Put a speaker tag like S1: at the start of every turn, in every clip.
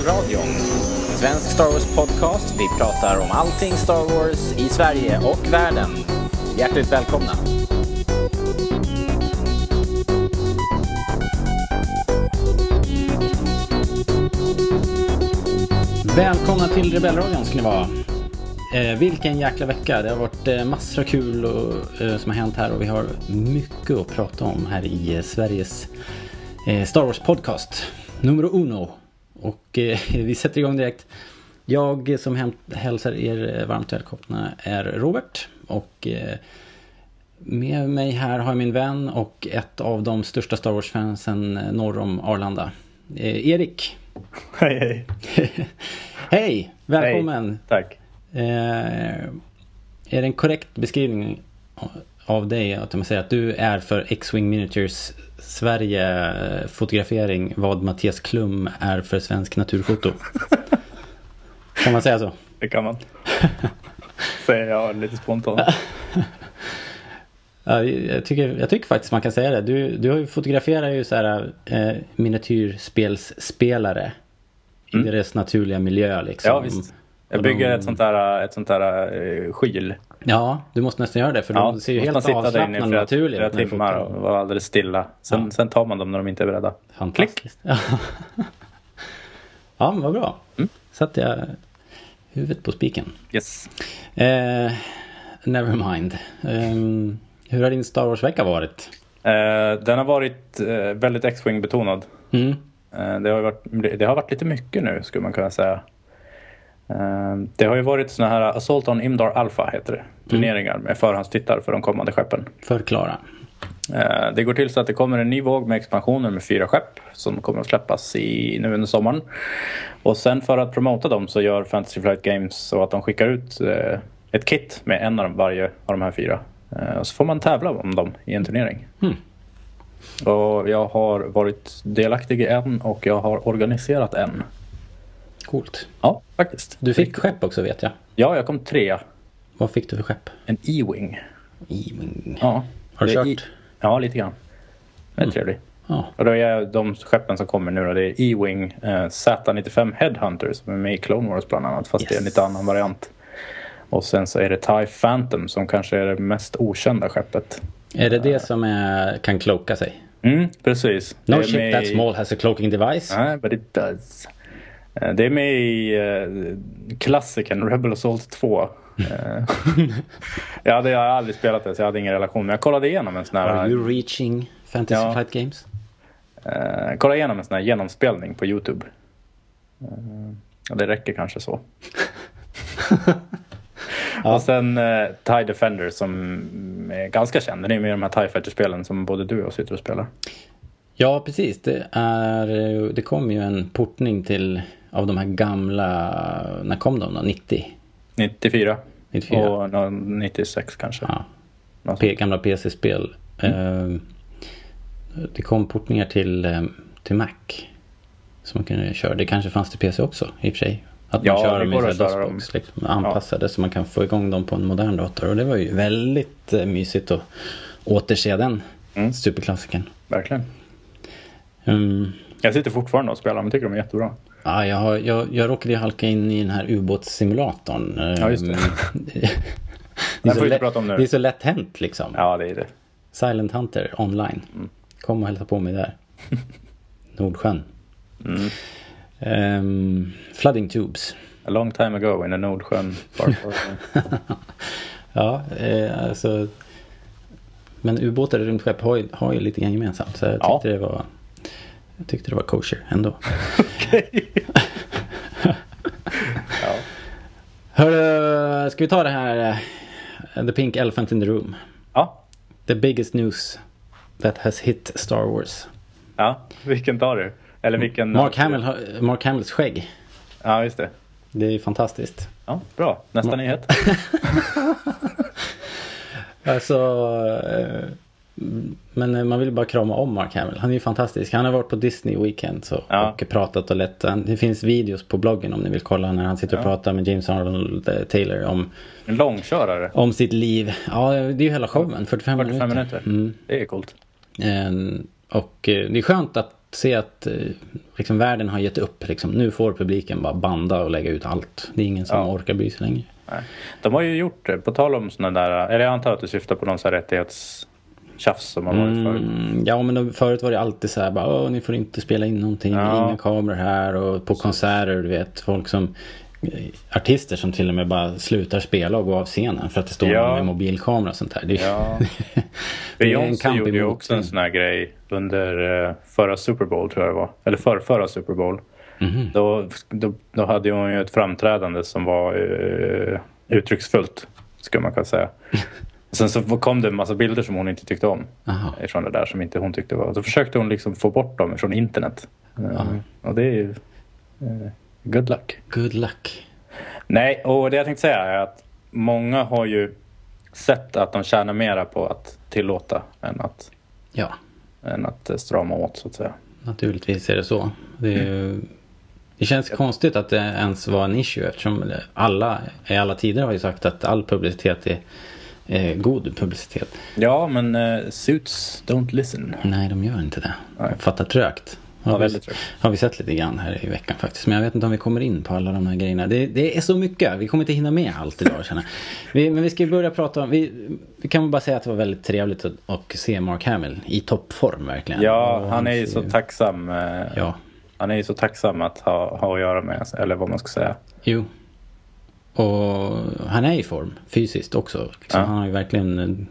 S1: Rebellradion. Svensk Star Wars podcast. Vi pratar om allting Star Wars i Sverige och världen. Hjärtligt välkomna. Välkomna till Rebellradion ska ni vara. Eh, vilken jäkla vecka. Det har varit eh, massor av kul och, eh, som har hänt här och vi har mycket att prata om här i eh, Sveriges eh, Star Wars podcast. Numero uno. Och eh, vi sätter igång direkt. Jag som hälsar er varmt välkomna är Robert. Och eh, med mig här har jag min vän och ett av de största Star Wars-fansen eh, norr om Arlanda. Eh, Erik.
S2: Hej hej.
S1: Hej! Välkommen!
S2: Hej. Tack.
S1: Eh, är det en korrekt beskrivning av dig att man säger att du är för X-Wing Miniatures Sverige eh, fotografering vad Mattias Klum är för svensk naturfoto? kan man säga så?
S2: Det kan man. Säger jag lite spontant.
S1: Ja, jag, tycker, jag tycker faktiskt man kan säga det. Du, du har ju så här eh, miniatyrspelsspelare
S2: Mm.
S1: i deras naturliga miljö liksom.
S2: Ja visst. Jag bygger
S1: de-
S2: ett sånt där, ett sånt där uh, skyl.
S1: Ja, du måste nästan göra det för de ser ju helt avslappnade och
S2: flera,
S1: naturliga
S2: flera
S1: ut du
S2: timmar och vara alldeles stilla. Sen,
S1: Ja.
S2: sen tar man dem när de inte är beredda.
S1: Fantastiskt. Ja. ja, men vad bra.
S2: Mm.
S1: Satte jag huvudet på spiken.
S2: Yes.
S1: Eh, never mind. Ehm, hur har din Star Wars-vecka varit?
S2: Eh, den har varit eh, väldigt X-Wing betonad.
S1: Mm.
S2: Eh, det, har ju varit, det har varit lite mycket nu skulle man kunna säga. Eh, det har ju varit såna här Assault on Imdar Alpha heter det. Turneringar med förhandstittar för de kommande skeppen.
S1: Förklara.
S2: Eh, Det går till så att det kommer en ny våg med expansioner med fyra skepp som kommer att släppas i, nu under sommaren. Och sen för att promota dem så gör Fantasy Flight Games så att de skickar ut eh, ett kit med en av varje av de här fyra. Eh, Och så får man tävla om dem i en turnering.
S1: Mm.
S2: Och jag har varit delaktig i en och jag har organiserat en.
S1: Coolt.
S2: Ja, faktiskt.
S1: Du fick skepp också vet jag.
S2: Ja, jag kom trea.
S1: Vad fick du för skepp?
S2: En E-Wing.
S1: E-Wing.
S2: Ja.
S1: Har du kört?
S2: i- Ja, lite grann. Det är trevligt.
S1: Ja.
S2: Och då är de skeppen som kommer nu då, det är E-Wing eh, Z95 Headhunter som är med i Clone Wars bland annat. Fast det är en
S1: Yes.
S2: lite annan variant. Och sen så är det TIE Phantom som kanske är det mest okända skeppet.
S1: Är det det som är, kan cloaka sig?
S2: Mm, precis.
S1: No ship
S2: med
S1: that small has a cloaking device.
S2: Nej, but it does. Eh, Det är med i uh, klassikern Rebel Assault 2. Eh, jag, hade, jag har aldrig spelat det så jag hade ingen relation. Men jag kollade igenom en sån här,
S1: Are you reaching Fantasy
S2: Ja.
S1: Flight Games?
S2: eh, kollade igenom en sån här genomspelning på Youtube. Eh, och det räcker kanske så.
S1: Ja.
S2: Och sen uh, TIE Defender som är ganska känd. Den är med i de här TIE Fighter-spelen som både du och jag sitter och spelar.
S1: Ja, precis. Det, är, det kom ju en portning till av de här gamla, när kom de då? 90?
S2: 94.
S1: 94?
S2: Och nå- 96 kanske.
S1: Ja, P, gamla PC-spel.
S2: Mm.
S1: Eh, det kom portningar till, eh, till Mac. Som man kunde köra. Det kanske fanns till PC också i och för sig. Att man
S2: Ja,
S1: kör
S2: det
S1: dem i. DOS-box. Liksom, anpassade så man kan få igång dem på en modern dator. Och det var ju väldigt eh, mysigt att återse den
S2: Mm.
S1: superklassikern.
S2: Verkligen.
S1: Mm.
S2: Jag sitter fortfarande och spelar men tycker de är jättebra.
S1: Ja, jag, har, jag, jag råkade halka in i den här ubåtssimulatorn.
S2: Ja, just det.
S1: det, är lätt, det är så lätt hänt liksom.
S2: Ja, det är det.
S1: Silent Hunter online.
S2: Mm.
S1: Kom och hälsa på mig där. Nordsjön.
S2: Mm.
S1: Ehm, flooding tubes.
S2: A long time ago in the Nordsjön.
S1: Ja, eh, alltså. Men ubåtar och rymdskepp har ju, har ju lite grann gemensamt. Så jag tyckte
S2: Ja.
S1: det var jag tyckte det var kosher ändå.
S2: ja.
S1: Hörru, ska vi ta det här eh, The Pink Elephant in the Room.
S2: ja.
S1: The biggest news that has hit Star Wars.
S2: Ja, vilken tar du? Eller vilken?
S1: Mark, Hamill, Mark Hamills skägg.
S2: Ja, just det.
S1: Det är ju fantastiskt.
S2: Ja, bra. Nästa
S1: Ma-
S2: nyhet.
S1: Alltså, eh, men eh, man vill bara krama om Mark Hamill. Han är ju fantastisk. Han har varit på Disney Weekend så,
S2: Ja.
S1: och pratat och lett. Det finns videos på bloggen om ni vill kolla när han sitter och
S2: Ja.
S1: pratar med James Arnold eh, Taylor om,
S2: En långkörare.
S1: om sitt liv. Ja, det är ju hela showen. 45,
S2: 45 minuter.
S1: Mm.
S2: Det är coolt.
S1: Eh, Och eh, det är skönt att se att liksom, världen har gett upp. Liksom. Nu får publiken bara banda och lägga ut allt. Det är ingen som
S2: Ja.
S1: orkar bry sig längre.
S2: Nej. De har ju gjort det, på tal om sådana där, eller jag antar att du syftar på någon sån här rättighetstjafs som har varit förut.
S1: Mm, ja men förut var det alltid så här bara, ni får inte spela in någonting,
S2: Ja.
S1: inga kameror här och på konserter du vet folk som eh, Artister som till och med bara slutar spela och går av scenen för att det står
S2: Ja.
S1: någon med mobilkamera och sånt där. Det,
S2: Ja.
S1: det är en kamp
S2: gjorde ju också en
S1: sin-
S2: sån här grej under uh, förra Super Bowl tror jag det var. Eller förra, förra Super Bowl.
S1: Mhm.
S2: Då, då, då hade hon ju ett framträdande som var uh, uttrycksfullt. Skulle man kunna säga. Sen så kom det en massa bilder som hon inte tyckte om.
S1: Aha.
S2: Ifrån det där som inte hon tyckte var. Då försökte hon liksom få bort dem från internet. Eh,
S1: Ja.
S2: Och det är ju eh, good luck.
S1: Good luck.
S2: Nej, och det jag tänkte säga är att många har ju sett att de tjänar mera på att tillåta än att,
S1: Ja,
S2: än att eh, strama åt så att säga.
S1: naturligtvis är det så. Det, är ju, det känns konstigt att det ens var en issue eftersom alla i alla tider har ju sagt att all publicitet är eh, god publicitet.
S2: Ja, men uh, suits don't listen.
S1: Nej, de gör inte det.
S2: Nej.
S1: Fattar trögt.
S2: Ja,
S1: Har, vi,
S2: väldigt trögt.
S1: har vi sett lite grann här i veckan faktiskt. Men jag vet inte om vi kommer in på alla de här grejerna. Det, det är så mycket. Vi kommer inte hinna med allt idag känner vi, Men vi ska börja prata om. Vi, vi kan väl bara säga att det var väldigt trevligt att, att se Mark Hamill i toppform verkligen.
S2: Ja,
S1: Och
S2: han är ju så tacksam. eh,
S1: Ja,
S2: Han är ju så tacksam att ha, ha att göra med, eller vad man ska säga.
S1: jo. Och han är i form fysiskt också. Liksom.
S2: Ja.
S1: Han har ju verkligen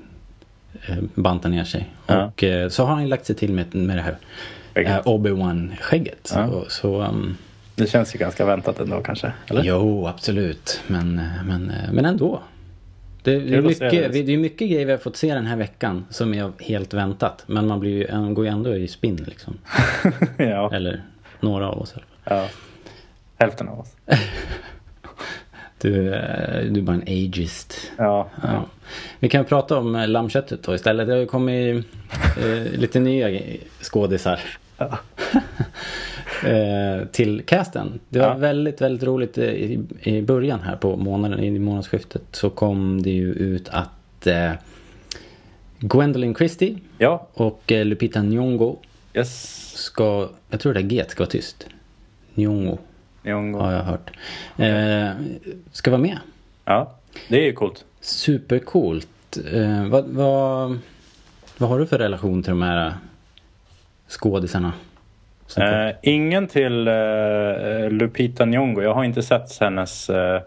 S1: eh, bantat ner sig.
S2: Ja.
S1: Och eh, så har han lagt sig till med, med det här eh, Obi-Wan-skägget.
S2: Ja.
S1: Så, um,
S2: Det känns ju ganska väntat ändå kanske. Eller?
S1: Jo, absolut. Men, eh, men, eh, men ändå. Det är,
S2: Kul
S1: mycket,
S2: det.
S1: det är mycket grejer vi har fått se den här veckan som är helt väntat. Men man blir ju, man går ju ändå i spinn liksom.
S2: ja.
S1: Eller några av oss
S2: ja. Hälften av oss.
S1: Du, eh, du är bara en ageist.
S2: Ja.
S1: Ja. Vi kan prata om eh, lammköttet då istället. Det har ju kommit eh, lite nya skådisar.
S2: Ja.
S1: eh, till casten. Det var
S2: Ja.
S1: väldigt, väldigt roligt i, i början här på månaden, i månadsskiftet så kom det ju ut att eh, Gwendolyn Christie
S2: Ja.
S1: och eh, Lupita Nyong'o
S2: Yes.
S1: ska, jag tror det är G ska vara tyst. Nyong'o
S2: Nyong'o.
S1: har jag hört. Eh, ska vara med.
S2: Ja. Det är ju coolt.
S1: Supercoolt. Eh, vad, vad, vad har du för relation till de här skådisarna?
S2: Eh, ingen till eh, Lupita Nyong'o. Jag har inte sett hennes... eh,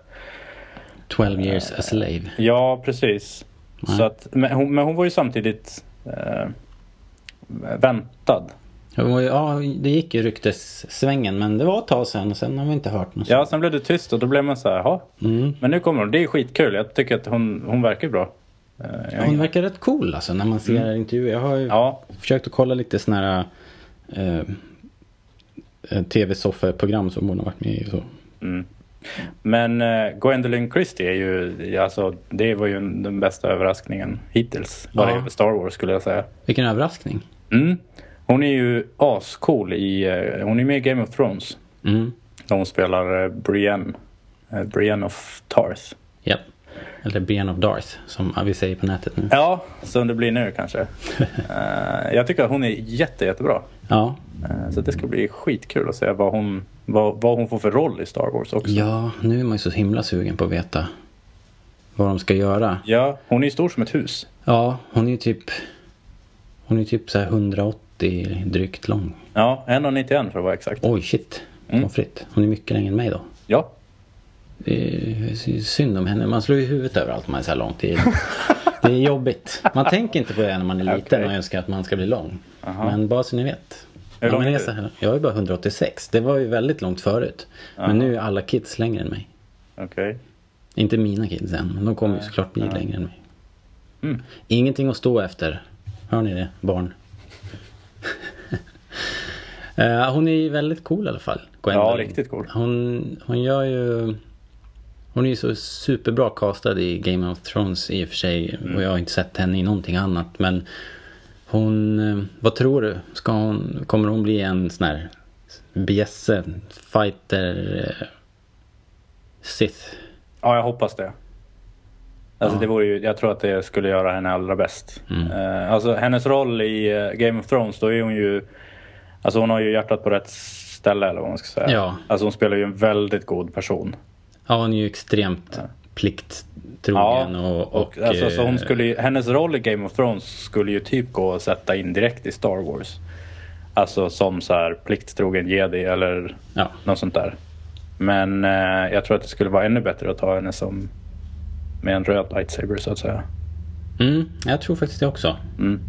S1: 12 years a slave.
S2: ja, precis.
S1: Nej.
S2: Så att, men, hon, men hon var ju samtidigt eh, väntad.
S1: Ja, det gick ju ryktessvängen men det var ett tag sedan och sen har vi inte hört något.
S2: Ja, sen blev det tyst och då blev man så här, jaha.
S1: Mm.
S2: Men nu kommer hon. Det är skitkul. Jag tycker att hon, hon verkar bra. Eh, jag
S1: Hon verkar rätt cool alltså när man ser intervjuer. Jag har ju
S2: Ja,
S1: försökt att kolla lite sådana här eh, eh, tv-soffeprogram som hon har varit med i. Så.
S2: Mm. Men uh, Gwendolyn Christie är ju, alltså, det var ju den bästa överraskningen hittills. Vad
S1: Ja.
S2: Star Wars skulle jag säga.
S1: Vilken överraskning.
S2: Mm. Hon är ju ascool i, eh, hon är med i Game of Thrones.
S1: Mm.
S2: Där hon spelar uh, Brienne, uh, Brienne of Tarth.
S1: Japp. Eller Ben of Darth som vi säger på nätet nu.
S2: Ja, som det blir nu kanske. Eh, jag tycker att hon är jätte, jättebra.
S1: Ja.
S2: Så det ska bli skitkul att se vad hon, vad, vad hon får för roll i Star Wars också.
S1: Ja, nu är man ju så himla sugen på att veta vad de ska göra.
S2: Ja, hon är ju stor som ett hus.
S1: Ja, hon är ju typ Hon är typ så här 180 drygt lång.
S2: Ja, 1,91 för att vara exakt.
S1: Oj, shit.
S2: Mm.
S1: Fritt. Hon är mycket längre än mig då.
S2: Ja,
S1: Det är synd om henne. Man slår ju huvudet överallt om man är så här lång tid. Det är jobbigt. Man tänker inte på det när man är liten
S2: Okej.
S1: och önskar att man ska bli lång.
S2: Aha.
S1: Men bara så ni vet.
S2: Hur
S1: Ja,
S2: lång
S1: men
S2: är du?
S1: jag är bara 186. Det var ju väldigt långt förut.
S2: Aha.
S1: Men nu är alla kids längre än mig.
S2: okej.
S1: Inte mina kids än, men de kommer ju såklart bli
S2: ja.
S1: längre än mig.
S2: Mm.
S1: Ingenting att stå efter. Hör ni det, barn? Eh, hon är ju väldigt cool i alla fall. Gwendolyn.
S2: Ja, riktigt cool.
S1: Hon, hon gör ju... Hon är ju så superbra castad i Game of Thrones i och för sig.
S2: Mm.
S1: Och jag har inte sett henne i någonting annat. Men hon... eh, Vad tror du? Ska hon, kommer hon bli en sån här bjässe, fighter, eh, Sith?
S2: Ja, jag hoppas det. Alltså
S1: Ja.
S2: det vore ju, jag tror att det skulle göra henne allra bäst.
S1: Mm.
S2: Eh, alltså hennes roll i Game of Thrones, då är hon ju Alltså hon har ju hjärtat på rätt ställe eller vad man ska säga.
S1: Ja.
S2: Alltså hon spelar ju en väldigt god person.
S1: Ja, hon är ju extremt plikttrogen och...
S2: och, alltså, så hon
S1: eh,
S2: skulle ju, hennes roll i Game of Thrones skulle ju typ gå att sätta in direkt i Star Wars. Alltså som så här plikttrogen jedi eller
S1: Ja.
S2: något sånt där. Men eh, jag tror att det skulle vara ännu bättre att ta henne som med en röd lightsaber så att säga.
S1: Mm, jag tror faktiskt det också.
S2: Mm.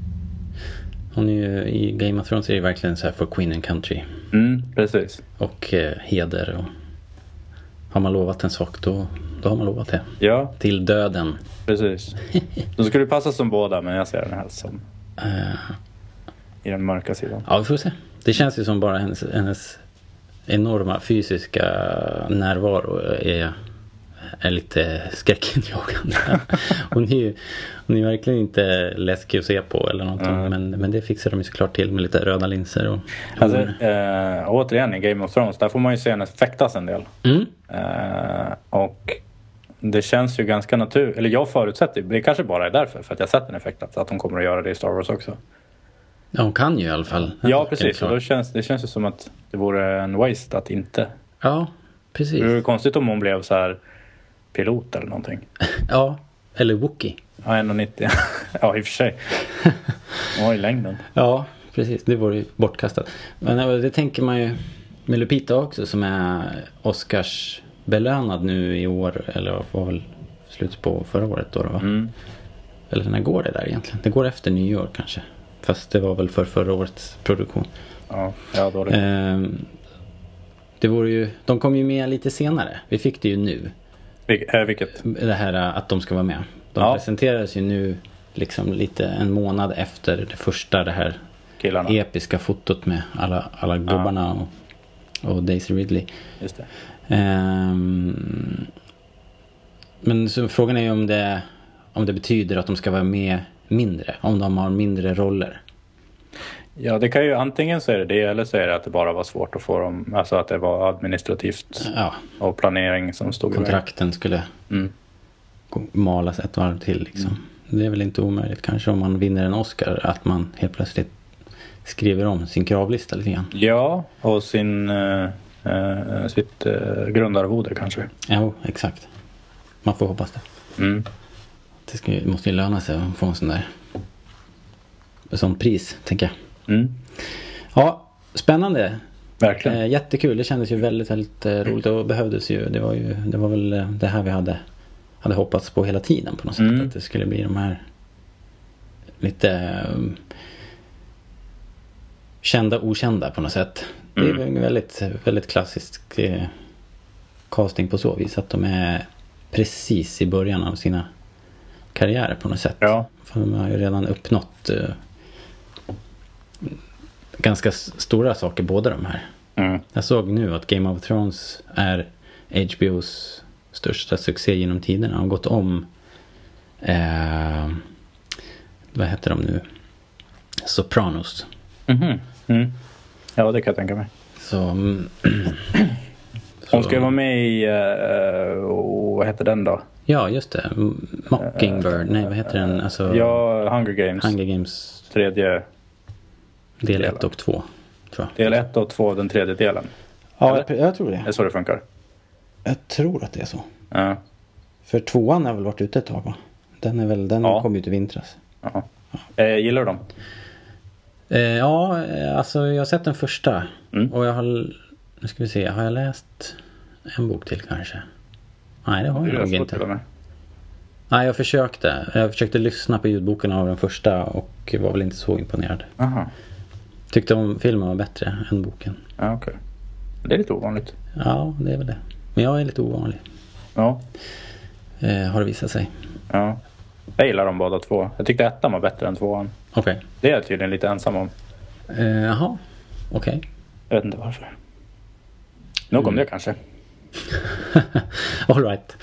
S1: Hon är ju, I Game of Thrones är det verkligen så här for Queen and Country.
S2: Mm, precis.
S1: Och eh, heder och... Har man lovat en sak då, då har man lovat det.
S2: Ja,
S1: Till döden.
S2: precis. De skulle passa som båda men jag ser den helst som
S1: Eh,
S2: i den mörka sidan.
S1: ja, vi får se. Det känns ju som bara hennes, hennes enorma fysiska närvaro är, är lite skräckinjagande. hon, är ju, hon är verkligen inte läskig att se på eller någonting.
S2: Mm.
S1: Men, men det fixar de ju såklart till med lite röda linser. Och,
S2: Alltså, eh, återigen i Game of Thrones, där får man ju se henne fäktas en del.
S1: mm.
S2: Eh, och det känns ju ganska naturligt, eller jag förutsätter, det kanske bara är därför, för att jag sett den fäktas, att hon kommer att göra det i Star Wars också.
S1: Ja, hon kan ju i alla fall.
S2: Ja, precis. Och då känns, det känns ju som att det vore en waste att inte.
S1: Ja, precis.
S2: Det vore konstigt om hon blev så här pilot eller någonting.
S1: Ja, eller Wookie.
S2: Ja, 1,90. ja, i och för sig. Hon har ju längden.
S1: Ja, precis. Det vore ju bortkastat. Men eh, det tänker man ju med Lupita också som är Oscars belönad nu i år. Eller var väl slutet på förra året då, va?
S2: Mm.
S1: Eller när går det där egentligen? Det går efter nyår kanske. Fast det var väl för förra årets produktion.
S2: Ja, ja dåligt.
S1: Ehm, det vore ju, de kom ju med lite senare. Vi fick det ju nu.
S2: Vil- eh, vilket?
S1: Det här eh, att de ska vara med. De
S2: Ja.
S1: presenterades ju nu liksom lite en månad efter det första det här
S2: Killarna.
S1: episka fotot med alla, alla gubbarna och, och Daisy Ridley.
S2: Just det.
S1: Ehm, men så frågan är ju om det, om det betyder att de ska vara med mindre. Om de har mindre roller.
S2: Ja, det kan ju antingen så är det det eller så är det att det bara var svårt att få dem, alltså att det var administrativt
S1: Ja,
S2: och planering som stod i
S1: kontrakten skulle
S2: Mm.
S1: malas ett varv till liksom. Det är väl inte omöjligt kanske om man vinner en Oscar att man helt plötsligt skriver om sin kravlista lite grann.
S2: Ja, och sin, eh, eh, sitt eh, grundarvode kanske.
S1: Jo, exakt. Man får hoppas det.
S2: Mm.
S1: Det ska, måste ju löna sig att få en sån där sånt pris, tänker jag.
S2: Mm.
S1: Ja, spännande.
S2: Verkligen.
S1: Eh, jättekul. Det kändes ju väldigt, väldigt eh, roligt och behövdes ju. Det var ju det var väl eh, det här vi hade, hade hoppats på hela tiden på något sätt.
S2: Mm.
S1: Att det skulle bli de här lite um, kända okända på något sätt. Det är
S2: Mm.
S1: väl en väldigt, väldigt klassisk eh, casting på så vis. Att de är precis i början av sina karriärer på något sätt.
S2: Ja.
S1: För de har ju redan uppnått eh, ganska stora saker båda de här.
S2: Mm.
S1: Jag såg nu att Game of Thrones är HBOs största succé genom tiderna. De har gått om eh, vad heter de nu? Sopranos.
S2: Mhm. Mm. Ja, det kan jag tänka mig.
S1: Så, mm,
S2: Hon ska vara med i, uh, vad heter den då?
S1: Ja, just det. Mockingbird. Nej, vad heter den? Alltså,
S2: Ja, Hunger Games.
S1: Hunger Games
S2: Tredje,
S1: del
S2: Delen.
S1: 1 och 2. Tror jag.
S2: del ett och två, den tredje delen.
S1: Ja,
S2: Eller?
S1: jag, tror
S2: Det är
S1: det.
S2: så det funkar.
S1: Jag tror att det är så.
S2: Ja.
S1: För tvåan har väl varit ute ett tag va? Den, är väl, den
S2: Ja.
S1: kom ju ut i vintras.
S2: Jaha. Eh, gillar du dem?
S1: Eh, ja, eh, alltså jag har sett den första.
S2: Mm.
S1: Och jag har, nu ska vi se, har jag läst en bok till kanske? Nej, det har jag
S2: Jag
S1: nog inte. Nej, jag försökte. Jag försökte lyssna på ljudboken av den första och var väl inte så imponerad.
S2: Aha.
S1: Tyckte om filmen var bättre än boken.
S2: Ja, okej. Det är lite ovanligt.
S1: Ja, det är väl det. Men jag är lite ovanlig.
S2: Ja.
S1: Eh, har det visat sig.
S2: ja. Jag gillar dem båda två. Jag tyckte ettan var bättre än tvåan.
S1: Okej.
S2: Det är jag tydligen lite ensam om.
S1: Eh, Jaha. Okej.
S2: Jag vet inte varför. Nog om det kanske.
S1: All right.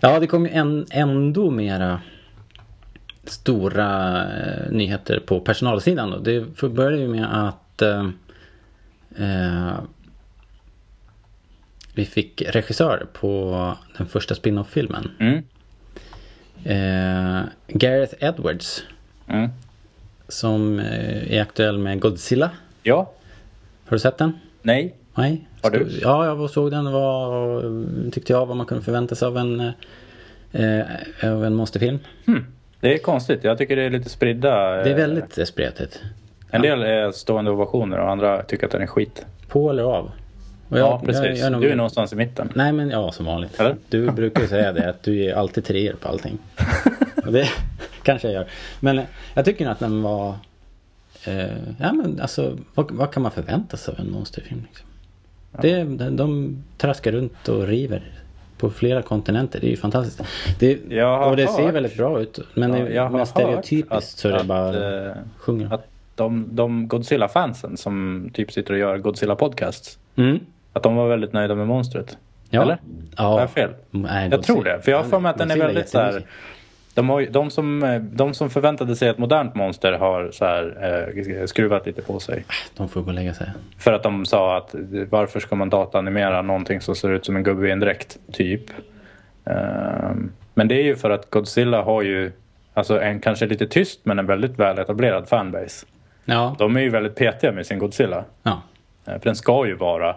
S1: Ja, det kom ju en, ändå mera stora eh, nyheter på personalsidan. Då. Det började ju med att eh, eh, vi fick regissör på den första spin-off-filmen.
S2: Mm.
S1: Eh, Gareth Edwards
S2: Mm.
S1: som eh, är aktuell med Godzilla.
S2: Ja.
S1: Har du sett den?
S2: Nej.
S1: Nej?
S2: Har du?
S1: Stod- Ja, jag såg den. Var, tyckte jag, vad man kunde förvänta sig av en, eh, av en monsterfilm.
S2: Hmm. Det är konstigt. Jag tycker det är lite spridda.
S1: Det är
S2: eh,
S1: väldigt eh, spretigt.
S2: En del är stående ovationer och andra tycker att den är skit.
S1: På eller av? Och
S2: Ja, precis.
S1: jag nog-
S2: Du är någonstans i mitten.
S1: Nej men ja, som vanligt.
S2: Eller?
S1: Du brukar ju säga det, att du är alltid treor på allting. Och det kanske jag gör. Men eh, jag tycker att den var... Eh, ja men alltså, vad, vad kan man förvänta sig av en monsterfilm? Liksom? Det, de, de traskar runt och river på flera kontinenter. Det är ju fantastiskt. Det, och det ser
S2: hört-
S1: väldigt bra ut. Men,
S2: Ja, jag
S1: men stereotypiskt
S2: att-
S1: så är det
S2: att,
S1: bara sjunger.
S2: Att de, de Godzilla-fansen som typ sitter och gör Godzilla-podcasts.
S1: Mm.
S2: Att de var väldigt nöjda med monstret.
S1: Ja.
S2: Eller?
S1: Ja.
S2: Har jag fel?
S1: Nej,
S2: Jag tror det. För jag har för mig att den är väldigt så här. De, har, de, som, eh, de som förväntade sig ett modernt monster har så här, eh, skruvat lite på sig.
S1: De får gå och lägga sig.
S2: För att de sa att eh, varför ska man dataanimera någonting som ser ut som en gubbe i en dräkt, typ. Ehm, men det är ju för att Godzilla har ju alltså en kanske lite tyst men en väldigt väletablerad fanbase.
S1: Ja.
S2: De är ju väldigt petiga med sin Godzilla.
S1: ja.
S2: Eh, För den ska ju vara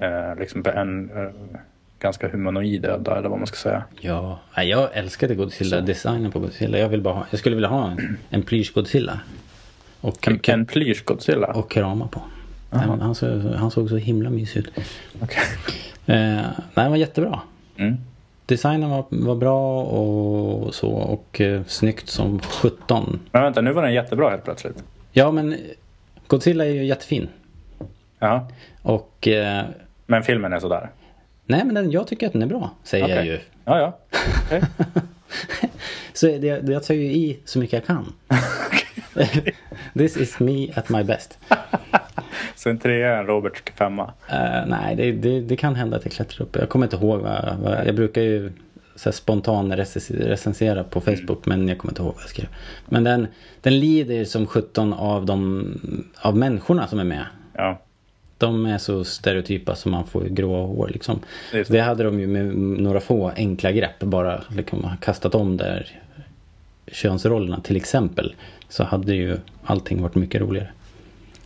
S2: eh, liksom en eh, ganska humanoid ödla eller vad man ska säga.
S1: Ja, jag älskade Godzilla, designen på Godzilla. Jag, vill bara ha, jag skulle vilja ha en, en plysch Godzilla. Och,
S2: En, en plysch Godzilla.
S1: och krama på. Nej, han, såg, han såg så himla mysig ut.
S2: Okej.
S1: Eh, nej, var jättebra.
S2: Mm.
S1: Designen var, var bra och så och eh, snyggt som 17.
S2: Men vänta, nu var den jättebra helt plötsligt.
S1: Ja, men Godzilla är ju jättefin.
S2: Ja.
S1: Och eh,
S2: Men filmen är sådär.
S1: Nej, men den, jag tycker att den är bra, säger jag
S2: Okej.
S1: ju.
S2: Ja, ja. Okej.
S1: Så det, jag tar ju i så mycket jag kan. This is me at my best.
S2: Så en trea är en Robert femma.
S1: Eh, nej, det, det, det kan hända att jag klättrar upp. Jag kommer inte ihåg. Vad, vad, jag brukar ju så spontan recens- recensera på Facebook men jag kommer inte ihåg vad jag skrev. Men den, den lider som 17 av, de, av människorna som är med.
S2: Ja.
S1: De är så stereotypa som man får gråa hår liksom.
S2: Det.
S1: Det hade de ju med några få enkla grepp bara liksom kastat om där könsrollerna till exempel. Så hade ju allting varit mycket roligare.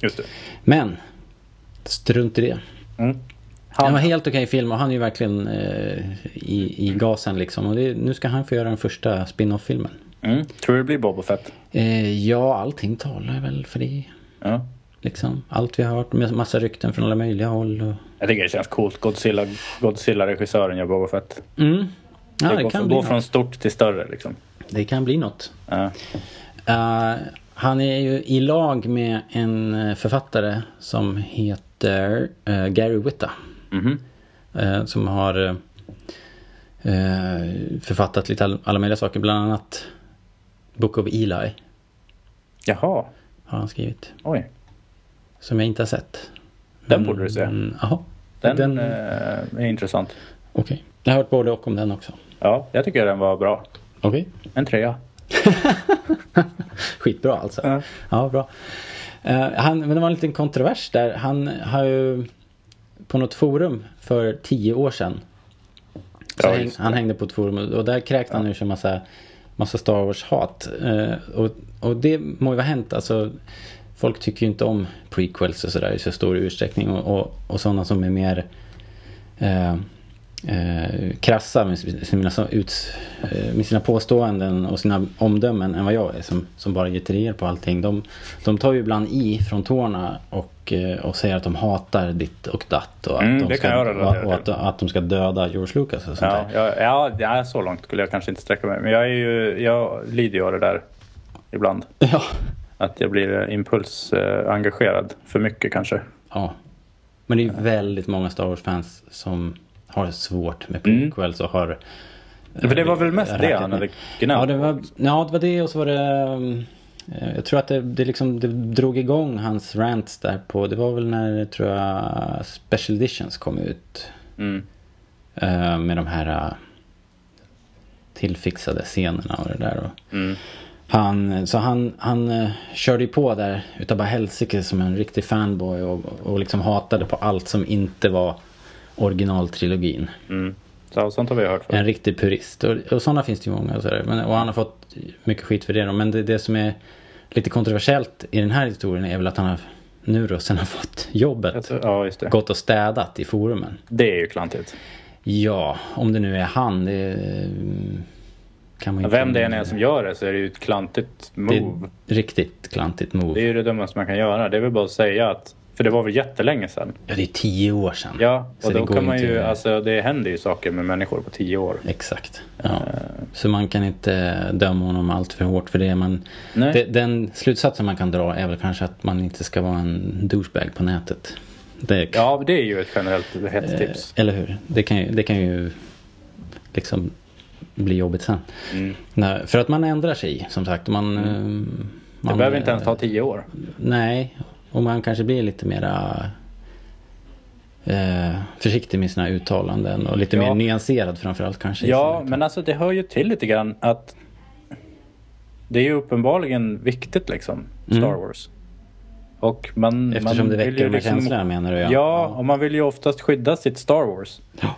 S2: Just det.
S1: Men strunt i det.
S2: Mm.
S1: Han
S2: Han,
S1: var helt okej film och han är ju verkligen eh, i, i gasen liksom. Och det, nu ska han få göra den första spin-off-filmen.
S2: mm. Tror du det blir Boba Fett?
S1: Eh, ja, allting talar väl för det.
S2: Ja.
S1: Liksom. Allt vi har hört med massa rykten från alla möjliga håll. Och...
S2: Jag tycker det känns coolt. Godzilla, Godzilla-regissören gör Boba Fett.
S1: Mm. Ja,
S2: det
S1: det
S2: går,
S1: kan, något.
S2: från stort till större liksom.
S1: det kan bli något.
S2: Ja.
S1: Eh, han är ju i lag med en eh, författare som heter eh, Gary Whitta.
S2: Mhm.
S1: Eh, som har författat lite all, alla möjliga saker. Bland annat Book of Eli
S2: Jaha.
S1: har han skrivit.
S2: Oj.
S1: Som jag inte har sett.
S2: Den borde du se.
S1: Mm, Jaha.
S2: Den,
S1: Den-
S2: eh, är intressant.
S1: Okej. Jag har hört både och om den också.
S2: Ja, jag tycker den var bra.
S1: Okej.
S2: En trea.
S1: Skitbra alltså.
S2: Ja.
S1: Ja, bra. Eh, han, men det var en liten kontrovers där. Han har ju på något forum för tio år sedan.
S2: Ja,
S1: häng, han hängde på ett forum och där kräkte han ur sig massa, massa Star Wars-hat. Eh, och, och det må ju vara hänt. Alltså, folk tycker ju inte om prequels och sådär i så stor utsträckning. Och, och, och sådana som är mer eh, eh, krassa med sina, ut, eh, med sina påståenden och sina omdömen än vad jag är som, som bara treor på allting. De, de tar ju ibland i från tårna och, eh, och säger att de hatar ditt och datt och att,
S2: Mm,
S1: de, ska, och, och att, att de ska döda George Lucas och sånt
S2: Ja,
S1: där.
S2: ja, ja, så långt skulle jag kanske inte sträcka mig. Men jag, är ju, jag lider ju av det där ibland.
S1: Ja.
S2: Att jag blir impulsengagerad för mycket kanske.
S1: ja. Men det är väldigt många Star Wars-fans som har svårt med
S2: Mm.
S1: prequels och har
S2: För det var väl mest det
S1: räknat
S2: han hade gnällt
S1: Ja, det var, ja, det var det och så var det... um, eh, Jag tror att det, det, liksom, det drog igång hans rants där på... Det var väl när, tror jag, Special Editions kom ut.
S2: Mm.
S1: eh, Med de här eh, tillfixade scenerna och det där. Och
S2: Mm.
S1: Han, så han, han eh, körde ju på där utav bara helsike som en riktig fanboy och, och liksom hatade på allt som inte var originaltrilogin.
S2: Mm. Så, sånt har vi hört förut.
S1: En riktig purist. Och, och sådana finns det ju många. Och, sådär. Men, och han har fått mycket skit för det. då. Men det, det som är lite kontroversiellt i den här historien är väl att han har nu då sen har fått jobbet
S2: tror- Ja,
S1: gått och städat i forumen.
S2: Det är ju klantigt.
S1: Ja, om det nu är han, det ju
S2: Vem det än är som gör det så är det ju ett klantigt move.
S1: riktigt klantigt
S2: Det är
S1: move.
S2: ju det dummaste man kan göra. Det är väl bara att säga att, för det var väl jättelänge sedan.
S1: Ja, det är tio år sedan.
S2: Ja,
S1: Så
S2: och
S1: det
S2: då kan man
S1: inte-
S2: ju, alltså det händer ju saker med människor på tio år.
S1: Exakt. Ja. Så man kan inte döma honom allt för hårt för det. Man, det, den slutsatsen man kan dra är väl kanske att man inte ska vara en douchebag på nätet. Det,
S2: Ja, det är ju ett generellt hett tips.
S1: Eller hur? Det kan ju, det kan ju liksom bli jobbigt sen.
S2: Mm.
S1: Nej, för att man ändrar sig som sagt. Man, eh,
S2: Det
S1: man,
S2: behöver inte ens ta tio år.
S1: Nej, och man kanske blir lite mera eh, försiktig med sina uttalanden och lite
S2: Ja.
S1: mer nyanserad framförallt kanske.
S2: Ja, men alltså det hör ju till lite grann att det är ju uppenbarligen viktigt liksom, Star
S1: Mm.
S2: Wars. Och man,
S1: Eftersom
S2: man
S1: det väcker de här
S2: liksom-
S1: känslorna menar du?
S2: Ja. och man vill ju oftast skydda sitt Star Wars.
S1: Ja.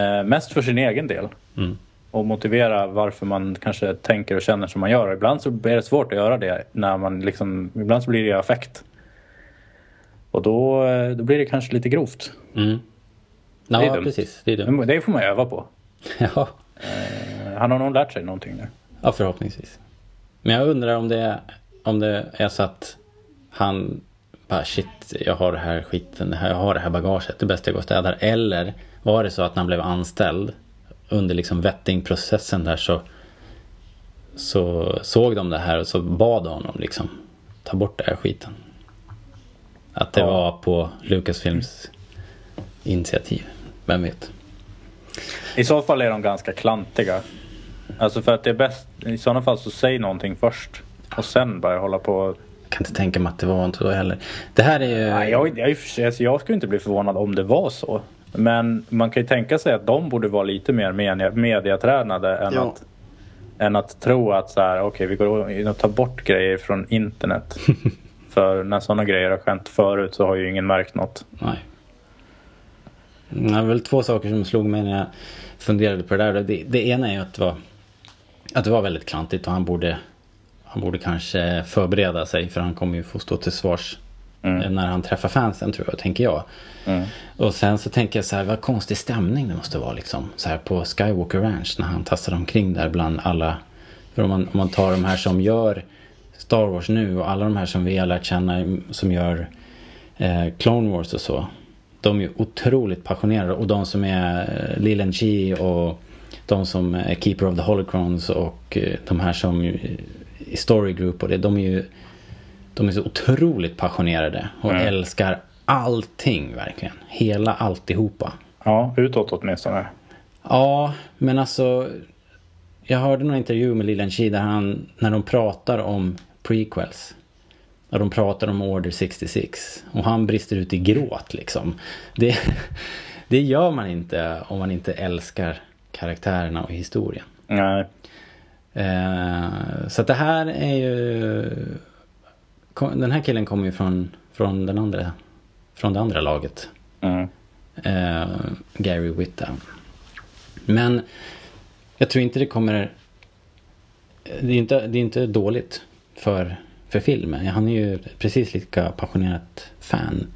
S2: Eh, mest för sin egen del.
S1: Mm.
S2: Och motivera varför man kanske tänker och känner som man gör. Ibland så är det svårt att göra det när man liksom, ibland så blir det affekt. Och då, eh, då blir det kanske lite grovt.
S1: Mm.
S2: Det är
S1: Ja,
S2: dumt.
S1: precis. Det är dumt.
S2: Det får man öva på.
S1: Ja.
S2: Eh, Han har nog lärt sig någonting nu.
S1: ja, förhoppningsvis. Men jag undrar om det, om det är så att han bara shit, jag har det här skiten, jag har det här bagaget, det är bäst jag går och städar. Eller var det så att när han blev anställd under liksom vettingprocessen där så, så såg de det här och så bad honom liksom ta bort det här skiten. Att det
S2: Ja.
S1: var på Lucasfilms initiativ. Vem vet?
S2: I så fall är de ganska klantiga. Alltså för att det är bäst, i sådana fall så säg någonting först. Och sen börja hålla på.
S1: Jag kan inte tänka mig att det var inte så heller. Det här är ju...
S2: Nej, jag, jag, alltså jag skulle inte bli förvånad om det var så. Men man kan ju tänka sig att de borde vara lite mer media, mediatränade än,
S1: Ja.
S2: att, än att tro att så här, okej vi går in och tar bort grejer från internet. För när sådana grejer har hänt förut så har ju ingen märkt något.
S1: Nej. Det var väl två saker som slog mig när jag funderade på det där. Det, det ena är ju att det var, att det var väldigt klantigt och han borde, han borde kanske förbereda sig för han kommer ju få stå till svars
S2: Mm.
S1: eh, när han träffar fansen tror jag, tänker jag.
S2: Mm.
S1: Och sen så tänker jag så här, vad konstig stämning det måste vara liksom. Så här på Skywalker Ranch när han tassar omkring där bland alla. För om man, om man tar de här som gör Star Wars nu och alla de här som vi har lärt känna som gör eh, Clone Wars och så. De är ju otroligt passionerade och de som är eh, G och de som är Keeper of the Holocrons och eh, de här som eh, i Story Group och det. De är ju de är så otroligt passionerade och
S2: Mm.
S1: älskar allting verkligen. Hela alltihopa.
S2: Ja, utåt åtminstone.
S1: Ja, men alltså. Jag hörde någon intervju med Lil G där han, när de pratar om prequels. När de pratar om Order 66. Och han brister ut i gråt liksom. Det, det gör man inte om man inte älskar karaktärerna och historien.
S2: Nej.
S1: Eh, så det här är ju... Den här killen kommer ju från, från, den andra, från det andra laget.
S2: Mm.
S1: Eh, Gary Whitta. Men jag tror inte det kommer... Det är inte, det är inte dåligt för, för filmen. Han är ju precis lika passionerat fan.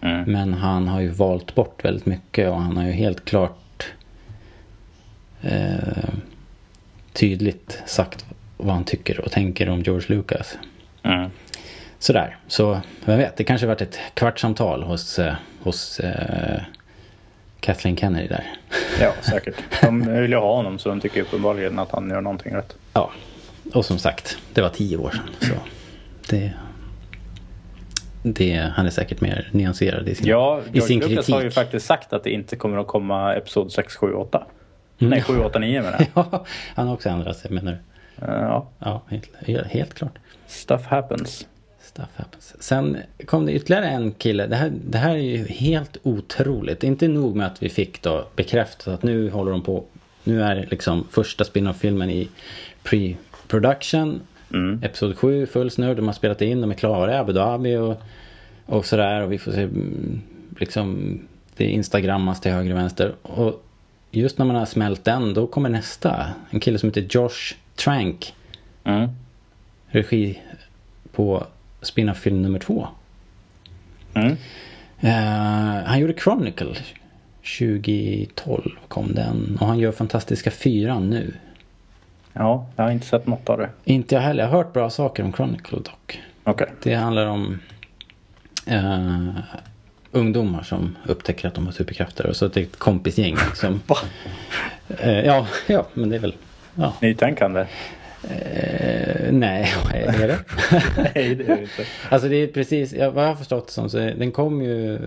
S2: Mm.
S1: Men han har ju valt bort väldigt mycket och han har ju helt klart eh, tydligt sagt vad han tycker och tänker om George Lucas.
S2: Mm.
S1: Sådär, så vem vet, det kanske varit ett kvartssamtal hos, eh, hos eh, Kathleen Kennedy där.
S2: Ja, säkert. De vill ju ha honom så de tycker uppenbarligen att han gör någonting rätt.
S1: Ja, och som sagt, det var tio år sedan. Så det, det, han är säkert mer nyanserad i sin,
S2: Ja,
S1: i sin kritik.
S2: har ju faktiskt sagt att det inte kommer att komma Episod 6, 7, 8. Nej, 7, 8, 9 menar jag.
S1: Ja, han har också ändrat sig menar du?
S2: Eh, Ja,
S1: Ja, helt, helt klart.
S2: stuff happens.
S1: Sen kom det ytterligare en kille. Det här, det här är ju helt otroligt. Inte nog med att vi fick då bekräftat att nu håller de på. Nu är liksom första spin-off-filmen i pre-production.
S2: Mm.
S1: Episod 7, full snurr. De har spelat in, de är klara i Abu Dhabi och, och sådär. Och vi får se mm, liksom det instagrammas till höger och vänster. Och just när man har smält den, då kommer nästa. En kille som heter Josh Trank.
S2: Mm.
S1: Regi på spin-off-film nummer två.
S2: Mm.
S1: Eh, han gjorde Chronicle 2012 kom den och han gör Fantastiska Fyran nu.
S2: Ja, jag har inte sett något av det.
S1: Inte jag heller. Jag har hört bra saker om Chronicle dock.
S2: Okej.
S1: Det handlar om eh, ungdomar som upptäcker att de har superkrafter och så är det ett kompisgäng som...
S2: Va?
S1: Eh, ja, ja, men det är väl... Ja.
S2: Nytänkande?
S1: Eh, nej, är det?
S2: Nej, det är det inte.
S1: Alltså det är precis, vad jag har förstått som så den kom ju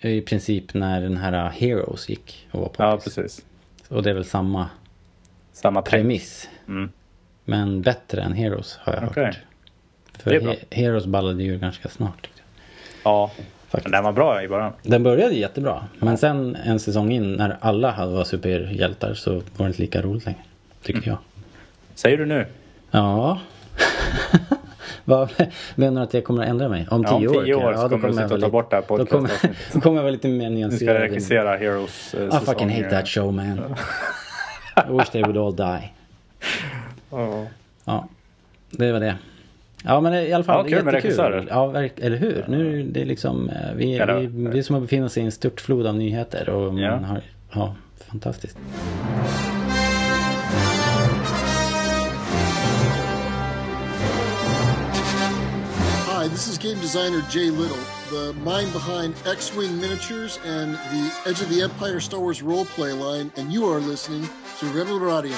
S1: i princip när den här Heroes gick och var på
S2: Ja, precis.
S1: Och det är väl samma
S2: Samma
S1: premiss.
S2: Mm.
S1: Men bättre än Heroes har jag
S2: Okej.
S1: hört. För. He- Heroes ballade ju ganska snart.
S2: Ja,
S1: Faktiskt.
S2: men den var bra i början.
S1: Den började jättebra. Men sen en säsong in när alla hade var superhjältar så var det inte lika roligt längre. Tycker
S2: Mm.
S1: jag.
S2: Säger du nu?
S1: Ja. Menar du att jag kommer att ändra mig? Om
S2: Ja,
S1: tio
S2: om
S1: år?
S2: tio år så
S1: då
S2: kommer du
S1: jag
S2: sitta och ta bort det här
S1: Då kommer, då kommer jag vara lite mer
S2: Du ska
S1: nyanserad.
S2: regissera Heroes eh,
S1: I
S2: säsong
S1: fucking hate that show man. I wish they would all die.
S2: Ja.
S1: Ja, det var det. Ja men i alla fall,
S2: Ja, kul med
S1: jättekul.
S2: regissörer.
S1: Ja, eller hur? Nu är det liksom, eh, vi,
S2: Eller-
S1: vi, vi är som att befinna sig i en störtflod av nyheter och man
S2: Ja.
S1: har, ja, fantastiskt.
S3: This is game designer Jay Little, the mind behind X Wing Miniatures and the Edge of the Empire Star Wars roleplay line, and you are listening to Rebel Radio.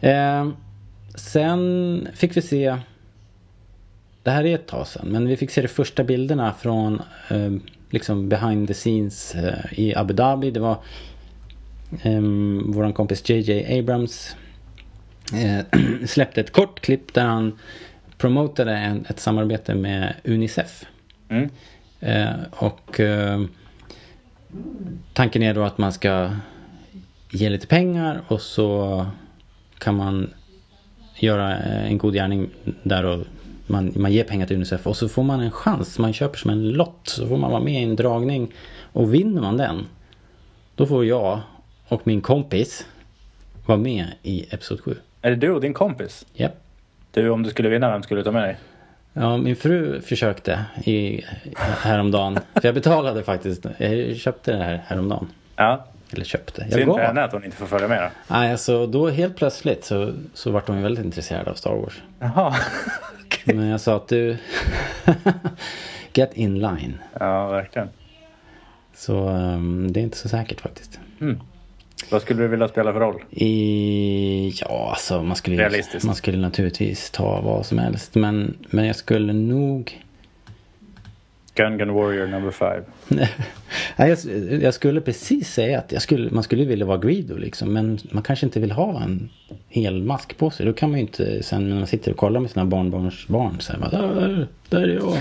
S1: Eh, sen fick vi se, det här är ett tag sedan, men vi fick se de första bilderna från eh, liksom behind the scenes eh, i Abu Dhabi. Det var eh, vår kompis JJ Abrams eh, släppte ett kort klipp där han promotade en, ett samarbete med Unicef.
S2: Mm.
S1: Eh, och eh, tanken är då att man ska ge lite pengar och så kan man göra eh, en god gärning där och man, man ger pengar till Unicef och så får man en chans. Man köper som en lott så får man vara med i en dragning och vinner man den då får jag och min kompis vara med i Episod 7.
S2: Är det du och din kompis?
S1: Japp.
S2: Du, om du skulle vinna, vem skulle du ta med dig?
S1: Ja, min fru försökte i, häromdagen. För jag betalade faktiskt. Jag köpte det här häromdagen.
S2: Ja.
S1: Eller köpte. Jag
S2: Synd för henne att hon inte får följa med då.
S1: Nej, alltså då helt plötsligt så, så vart de ju väldigt intresserade av Star Wars.
S2: Jaha.
S1: Men jag sa att du... Get in line.
S2: Ja, verkligen.
S1: Så um, det är inte så säkert faktiskt.
S2: Vad skulle du vilja spela för roll?
S1: I, ja, alltså man skulle, man skulle naturligtvis ta vad som helst. Men, men jag skulle nog...
S2: Gun Gun Warrior number five.
S1: Nej, jag, jag skulle precis säga att jag skulle, man skulle vilja vara Greedo liksom. Men man kanske inte vill ha en hel mask på sig. Då kan man ju inte sen när man sitter och kollar med sina barnbarns barn. Så här, bara, där, där är jag.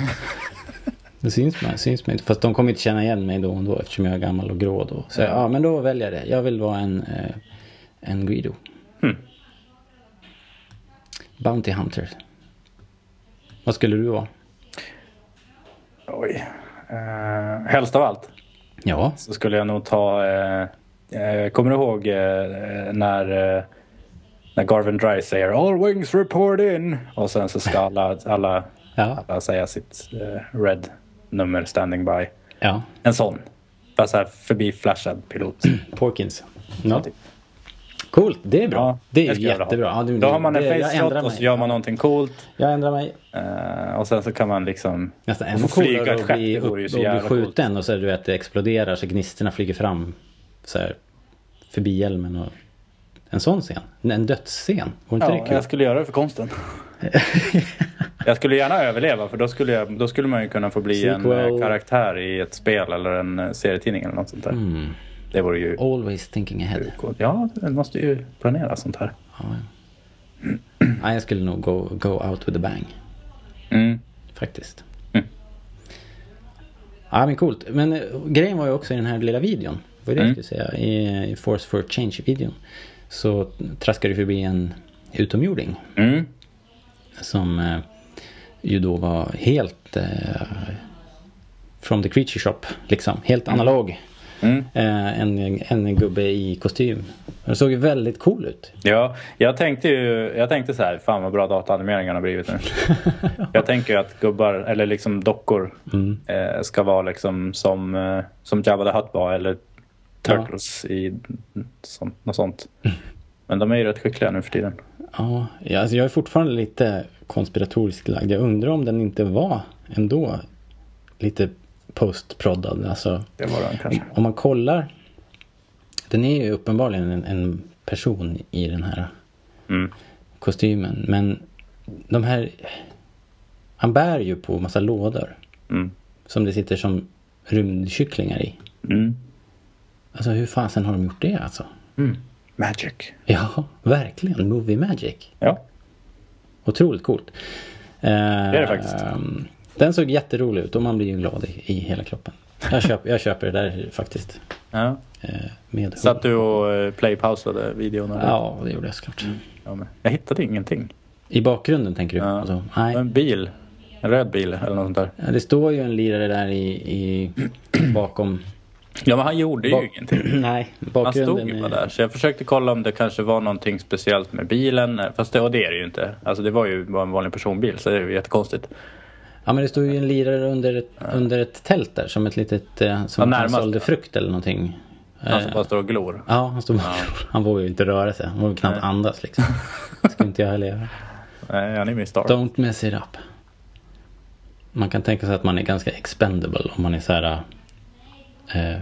S1: Det syns man, syns man inte. Fast de kommer inte känna igen mig då och då eftersom jag är gammal och grå då. Så ja, men då väljer jag det. Jag vill vara en, eh, en Greedo.
S2: Hmm.
S1: Bounty Hunter. Vad skulle du vara?
S2: Oj. Uh, helst av allt
S1: Ja,
S2: så skulle jag nog ta... eh, eh, kommer du ihåg eh, när, eh, när Garvin Dry säger All wings report in? Och sen så ska alla, alla,
S1: Ja.
S2: alla säga sitt eh, red nummer standing by.
S1: ja.
S2: En sån. Bara så här förbi flashad pilot.
S1: Porkins. Ja.
S2: typ.
S1: Coolt, det är bra.
S2: Ja,
S1: det är jättebra. Ja,
S2: Då har man en
S1: det- jag
S2: face
S1: ändrar
S2: shot och så gör man någonting coolt.
S1: Jag ändrar mig.
S2: Eh, och sen så kan man liksom
S1: Nästan ännu coolare att bli, upp, och bli
S2: jävla coolt.
S1: skjuten och så du vet, det exploderar så gnisterna flyger fram så här, förbi hjälmen. Och, en sån scen. En dödsscen. Vore inte
S2: Ja,
S1: det kul?
S2: jag skulle göra det för konsten. jag skulle gärna överleva för då skulle, jag, då skulle man ju kunna få bli en
S1: Sequel.
S2: eh, karaktär i ett spel eller en eh, serietidning eller något sånt där.
S1: Mm.
S2: Det vore ju
S1: Always thinking ahead.
S2: Ja, det måste ju planera sånt här.
S1: Ja, jag skulle nog go, go out with a bang.
S2: Mm.
S1: Faktiskt.
S2: Mm.
S1: Ja men coolt. Men eh, grejen var ju också i den här lilla videon. Vad är det
S2: Mm.
S1: jag skulle säga? I, i Force for Change-videon. Så traskade det förbi en utomjording.
S2: Mm.
S1: Som eh, ju då var helt eh, from the creature shop. Liksom. Helt
S2: Mm.
S1: analog.
S2: Mm.
S1: Eh, en, en gubbe i kostym. Den såg ju väldigt cool ut.
S2: Ja, jag tänkte ju jag tänkte så här, fan vad bra dataanimeringarna har blivit nu. jag tänker ju att gubbar, eller liksom dockor,
S1: Mm.
S2: eh, ska vara liksom som, eh, som Jabba the Hutt var eller Turtles i sånt, något sånt. Men de är ju rätt skickliga nu för tiden.
S1: Ja, alltså jag är fortfarande lite konspiratoriskt lagd. Jag undrar om den inte var ändå lite postproddad. Alltså,
S2: Det var den kanske.
S1: om man kollar. Den är ju uppenbarligen en, en person i den här
S2: Mm.
S1: kostymen. Men de här... Han bär ju på massa lådor.
S2: Mm.
S1: Som det sitter som rymdkycklingar i.
S2: Mm.
S1: Alltså hur fasen har de gjort det alltså?
S2: Mm. Magic.
S1: Ja, verkligen. Movie magic.
S2: Ja.
S1: Otroligt coolt. det
S2: är det faktiskt.
S1: Den såg jätterolig ut och man blir ju glad i, i hela kroppen. Jag, köp, jag köper det där faktiskt.
S2: ja.
S1: Eh, med
S2: Satt du och eh, playpausade videon? eller?
S1: Ja, det gjorde jag såklart.
S2: Ja, men jag hittade ingenting.
S1: I bakgrunden tänker du?
S2: Ja.
S1: Alltså, nej.
S2: En bil. En röd bil eller något sånt där.
S1: Ja, det står ju en lirare där i, i bakom.
S2: Ja men han gjorde ju
S1: Ba-
S2: ingenting.
S1: nej,
S2: Han
S1: bakgrunden.
S2: stod ju bara
S1: är-
S2: där. Så jag försökte kolla om det kanske var någonting speciellt med bilen. Fast det, och det är det ju inte. Alltså det var ju bara en vanlig personbil så det är ju jättekonstigt.
S1: Ja, men det står ju en lirare under ett, under ett tält där som ett litet, eh, som
S2: Ja,
S1: han sålde
S2: ja.
S1: frukt eller någonting.
S2: Han som
S1: Eh,
S2: bara står och glor.
S1: Ja, han stod bara Han vågade ju inte röra sig. Han vågade knappt
S2: Nej.
S1: andas liksom. Det skulle inte jag heller göra.
S2: Nej, han är min star.
S1: Don't mess it up. Man kan tänka sig att man är ganska expendable om man är så här... Eh,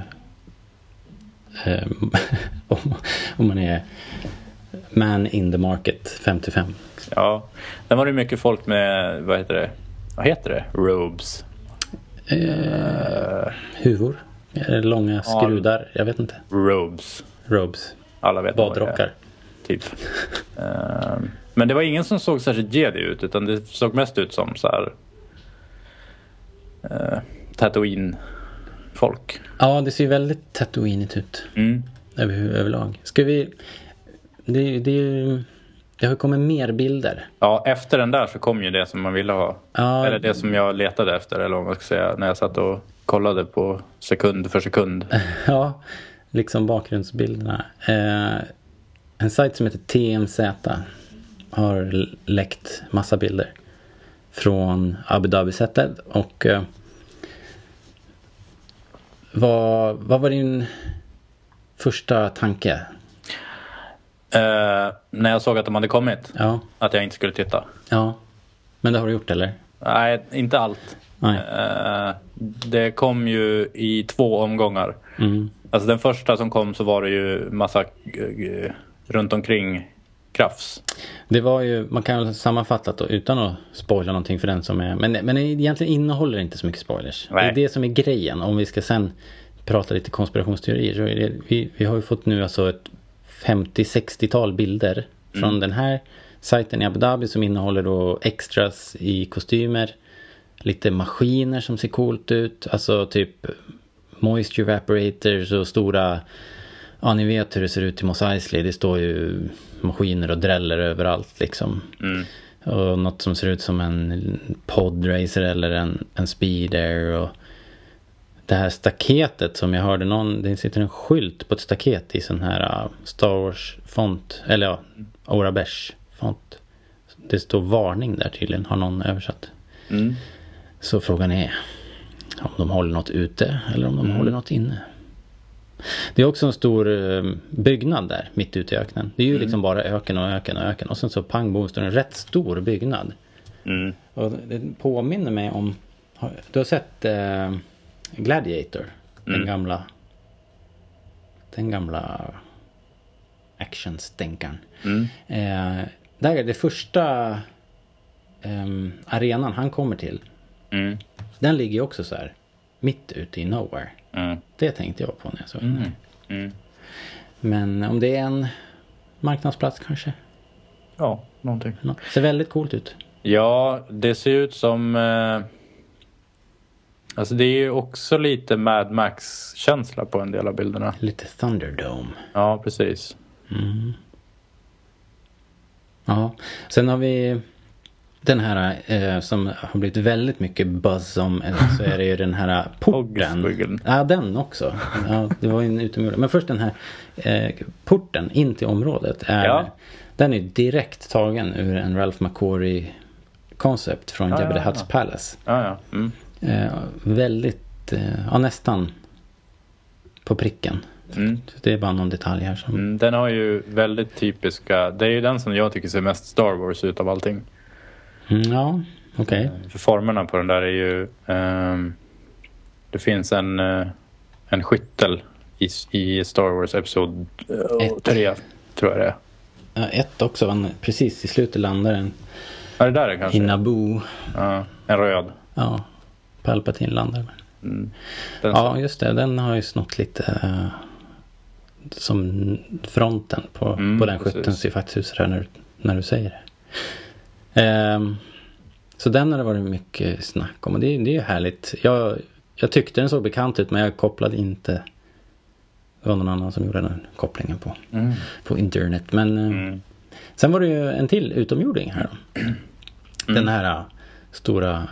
S1: eh, om, om man är man in the market 55.
S2: Ja. Sen var det mycket folk med, vad heter det? Vad heter det? Robes.
S1: Eh, huvor. Eller långa
S2: Ja.
S1: skrudar. Jag vet inte.
S2: Robes.
S1: Robes.
S2: Alla vet vad.
S1: Badrockar.
S2: Typ. Ehm, men det var ingen som såg särskilt jedi ut utan det såg mest ut som så här uh, Tatooine-folk.
S1: Ja, det ser väldigt tatooinigt ut.
S2: Mm.
S1: Över, överlag. Ska vi... Det, det, ju- det har ju kommit mer bilder.
S2: Ja, efter den där så kom ju det som man ville ha.
S1: Ja.
S2: Eller det som jag letade efter eller vad man ska säga. När jag satt och kollade på sekund för sekund.
S1: Ja, liksom bakgrundsbilderna. Eh, en sajt som heter TMZ har läckt massa bilder från Abu Dhabi-sättet. Och eh, vad, vad var din första tanke?
S2: Eh, när jag såg att de hade kommit.
S1: Ja,
S2: Att jag inte skulle titta.
S1: ja. Men det har du gjort eller?
S2: Nej, inte allt.
S1: Nej.
S2: Eh, det kom ju i två omgångar.
S1: Mm.
S2: Alltså den första som kom så var det ju massa eh, runt omkring krafs.
S1: Det var ju, man kan sammanfatta då utan att spoila någonting för den som är, men, men egentligen innehåller det inte så mycket spoilers.
S2: Nej.
S1: Det är det som är grejen. Om vi ska sen prata lite konspirationsteorier så det, vi, vi har ju fått nu alltså ett 50-60-tal bilder från den här sajten i Abu Dhabi som innehåller då extras i kostymer. Lite maskiner som ser coolt ut. Alltså typ moisture evaporators och stora Ja, ni vet hur det ser ut i Mos Eisley. Det står ju maskiner och dräller överallt liksom.
S2: Mm.
S1: Och något som ser ut som en podracer eller en, en speeder. Och det här staketet som jag hörde någon, det sitter en skylt på ett staket i sån här uh, Star Wars font. Eller ja, Orabesh font. Det står varning där tydligen, har någon översatt.
S2: Mm.
S1: Så frågan är om de håller något ute eller om de håller något inne. Det är också en stor eh, byggnad där mitt ute i öknen. Det är ju liksom bara öken och öken och öken. Och sen så pang bom står en rätt stor byggnad.
S2: Mm.
S1: Och det påminner mig om... Du har sett eh, Gladiator? Den gamla... Den gamla actionstänkaren.
S2: Mm.
S1: Eh, där är det första ehm, arenan han kommer till.
S2: Mm.
S1: Den ligger ju också så här mitt ute i nowhere.
S2: Mm.
S1: Det tänkte jag på när jag såg den. här.
S2: Mm.
S1: Men om det är en marknadsplats kanske.
S2: Ja, någonting.
S1: Nå- Ser väldigt coolt ut.
S2: Ja, det ser ut som... Eh, alltså det är ju också lite Mad Max-känsla på en del av bilderna.
S1: Lite Thunderdome.
S2: Ja, precis.
S1: Ja. Sen har vi den här eh, som har blivit väldigt mycket buzz om eh, så är det ju den här porten.
S2: Hogswiggle.
S1: Ja, den också. Ja, det var en utomjording. Men först den här eh, porten in till området. Är,
S2: Ja.
S1: Den är direkt tagen ur en Ralph McQuarrie koncept från
S2: Ja,
S1: Jabba the
S2: ja,
S1: Hutt's
S2: ja.
S1: Palace.
S2: Ja. Mm.
S1: Eh, väldigt, eh, ja nästan på pricken.
S2: Mm.
S1: Det är bara någon detalj här som...
S2: Mm, den har ju väldigt typiska, det är ju den som jag tycker ser mest Star Wars ut av allting.
S1: Mm, ja, okej.
S2: För formerna på den där är ju, ehm, det finns en, eh, en skyttel i, i Star Wars Episod
S1: Ett.
S2: 3 tror jag det är.
S1: Ja, ett också, han, precis i slutet landar den
S2: Ja, det där är kanske
S1: i Naboo.
S2: ja, en röd.
S1: Ja, Palpatine landar.
S2: Mm.
S1: Ja, just det. Den har ju snott lite eh, som fronten på,
S2: Mm,
S1: på den skytten ser faktiskt ut sådär när du säger det. Ehm, så den har det varit mycket snack om och det, det är ju härligt. Jag, jag tyckte den såg bekant ut men jag kopplade inte. Det var någon annan som gjorde den kopplingen på,
S2: Mm.
S1: på internet. Men eh,
S2: Mm.
S1: sen var det ju en till utomjording här då.
S2: Mm.
S1: Den här eh, stora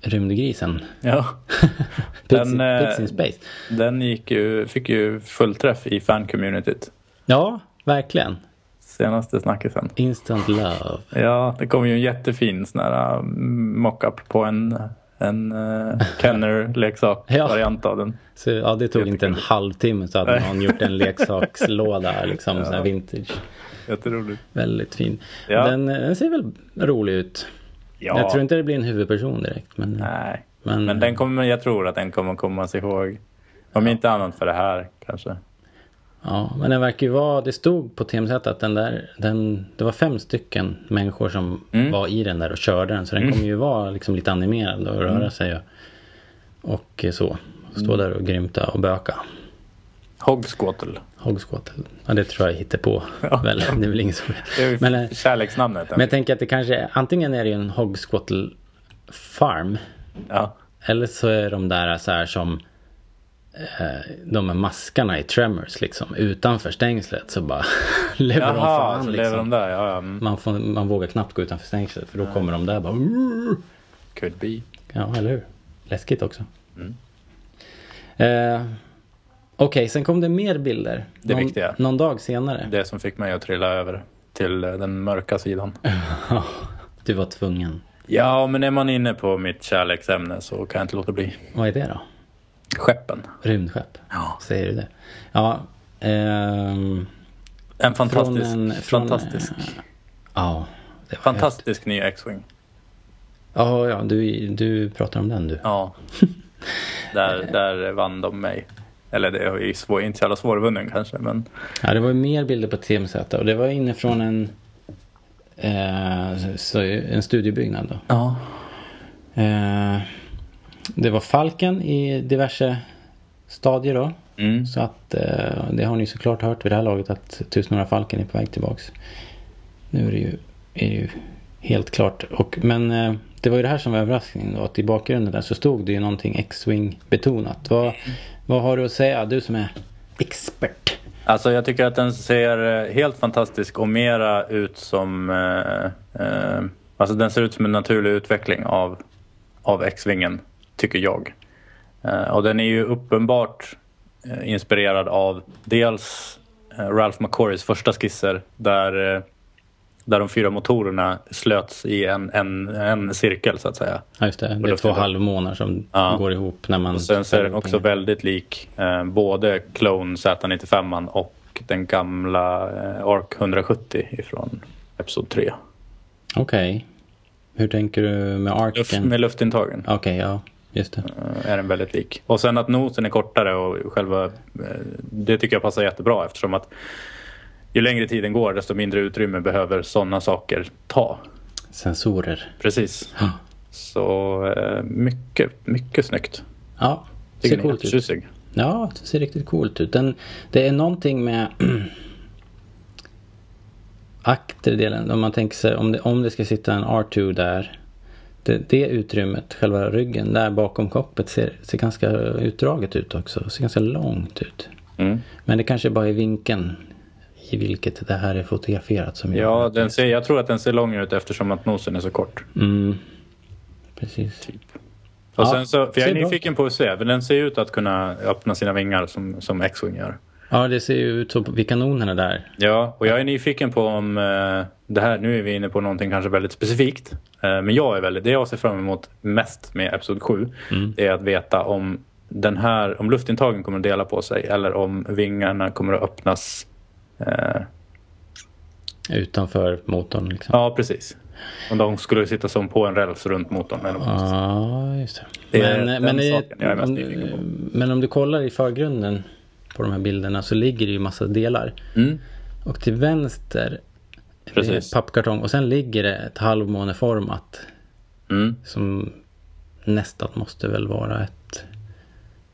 S1: rymdgrisen.
S2: Ja,
S1: Pigs,
S2: Den, eh,
S1: Pigs in Space.
S2: den gick ju, fick ju fullträff i fan-communityt.
S1: Ja, verkligen.
S2: Senaste snackisen.
S1: Instant love.
S2: Ja, det kom ju en jättefin sån här mm, mock-up på en, en uh, Kenner-leksak-variant av den.
S1: Så ja, det tog inte en halvtimme så hade någon gjort en leksakslåda liksom,
S2: Ja.
S1: sån här vintage.
S2: Jätteroligt.
S1: Väldigt fin.
S2: Ja.
S1: Den, den ser väl rolig ut.
S2: Ja,
S1: Jag tror inte det blir en huvudperson direkt. Men,
S2: nej.
S1: men,
S2: Men den kommer, jag tror att den kommer komma sig ihåg. Om inte annat för det här kanske.
S1: Ja, men den verkar ju vara, det stod på TMZ att den där, den, det var fem stycken människor som
S2: Mm.
S1: var i den där och körde den. Så den kommer ju vara liksom lite animerad och röra
S2: Mm.
S1: sig och, och så. Stå där och grymta och böka.
S2: Hogsquattle.
S1: Hogsquattle. Ja, det tror jag hittar på
S2: Ja.
S1: väl. Det är väl ingen som Men, eh,
S2: kärleksnamnet.
S1: Men jag tänker att det kanske antingen är det ju en Hogsquattle farm.
S2: ja.
S1: Eller så är de där så här som eh, de med maskarna i Tremors liksom. Utanför stängslet så bara lever de fan liksom.
S2: de där. Ja, ja. Mm.
S1: Man, får, man vågar knappt gå utanför stängslet för då kommer de där bara.
S2: Could be.
S1: Ja, eller hur? Läskigt också.
S2: Mm.
S1: Eh, Okej, sen kom det mer bilder.
S2: Det
S1: någon,
S2: viktiga.
S1: Någon dag senare.
S2: Det som fick mig att trilla över till eh, den mörka sidan.
S1: Du var tvungen.
S2: Ja, men är man inne på mitt kärleksämne så kan jag inte låta bli.
S1: Vad är det då?
S2: Skeppen.
S1: Rymdskepp?
S2: Ja.
S1: Säger du det? Ja. ehm,
S2: En fantastisk,
S1: från en, från,
S2: fantastisk,
S1: eh, ja.
S2: fantastisk ny X-Wing.
S1: Ja, ja du, du pratar om den du.
S2: Ja. där, där vann de mig. Eller det är ju svår, inte så jävla svårvunnen kanske, men
S1: Ja, det var ju mer bilder på TMZ och det var inifrån en, eh, så, en studiebyggnad då.
S2: ja.
S1: Eh, det var Falken i diverse stadier då.
S2: Mm.
S1: Så att eh, det har ni såklart hört vid det här laget att Tusen några Falken är på väg tillbaks. Nu är det ju, är det ju helt klart. Och, men eh, det var ju det här som var överraskningen då. Att i bakgrunden där så stod det ju någonting X-Wing betonat. Vad, vad har du att säga? Du som är expert.
S2: Alltså jag tycker att den ser eh, helt fantastisk och mera ut som... Eh, eh, alltså den ser ut som en naturlig utveckling av, av X-Wingen, tycker jag. Eh, och den är ju uppenbart eh, inspirerad av dels eh, Ralph McQuarries första skisser där, där de fyra motorerna slöts i en, en, en cirkel så att säga.
S1: Ja just det, det är två halvmånar som
S2: Ja.
S1: går ihop när man...
S2: Och sen så är den också väldigt lik eh, både Clone Z95 och den gamla eh, Arc 170 ifrån Episod 3.
S1: Okej. Hur tänker du med
S2: Luft,
S1: arken?
S2: med luftintagen
S1: Okej, ja. Just det.
S2: eh, är den väldigt lik. Och sen att nosen är kortare och själva... Eh, det tycker jag passar jättebra eftersom att ju längre tiden går desto mindre utrymme behöver sådana saker ta.
S1: Sensorer.
S2: Precis.
S1: Ja.
S2: Så eh, mycket, mycket snyggt.
S1: Ja,
S2: Tycker
S1: ser coolt ut. Ja, det ser riktigt coolt ut. Den, det är någonting med akterdelen. Om man tänker sig om det, om det ska sitta en R2 där. Det, det utrymmet, själva ryggen där bakom koppet ser, ser ganska utdraget ut också. Ser ganska långt ut.
S2: Mm.
S1: Men det kanske bara är vinkeln i vilket det här är fotograferat som
S2: Ja,
S1: gör att
S2: den ser, jag tror att den ser lång ut eftersom att nosen är så kort.
S1: Mm, precis.
S2: Och
S1: Ja,
S2: sen så, för jag är
S1: ser bra
S2: nyfiken på att se, för den ser ut att kunna öppna sina vingar som, som X-Wing gör.
S1: Ja, det ser ju ut så vid kanonerna där.
S2: Ja, och jag är nyfiken på om eh, det här, nu är vi inne på någonting kanske väldigt specifikt. Eh, men jag är väldigt, det jag ser fram emot mest med Episod 7 det är att veta om den här, om luftintagen kommer att dela på sig eller om vingarna kommer att öppnas. Eh,
S1: Utanför motorn liksom.
S2: ja, precis. Om de skulle sitta som på en räls runt motorn. Eller något.
S1: Ja, just det.
S2: Det
S1: men,
S2: den
S1: men,
S2: mest
S1: om, men om du kollar i förgrunden på de här bilderna så ligger det ju massa delar.
S2: Mm.
S1: Och till vänster det
S2: Precis.
S1: pappkartong och sen ligger det ett halvmåneformat
S2: Mm.
S1: som nästan måste väl vara ett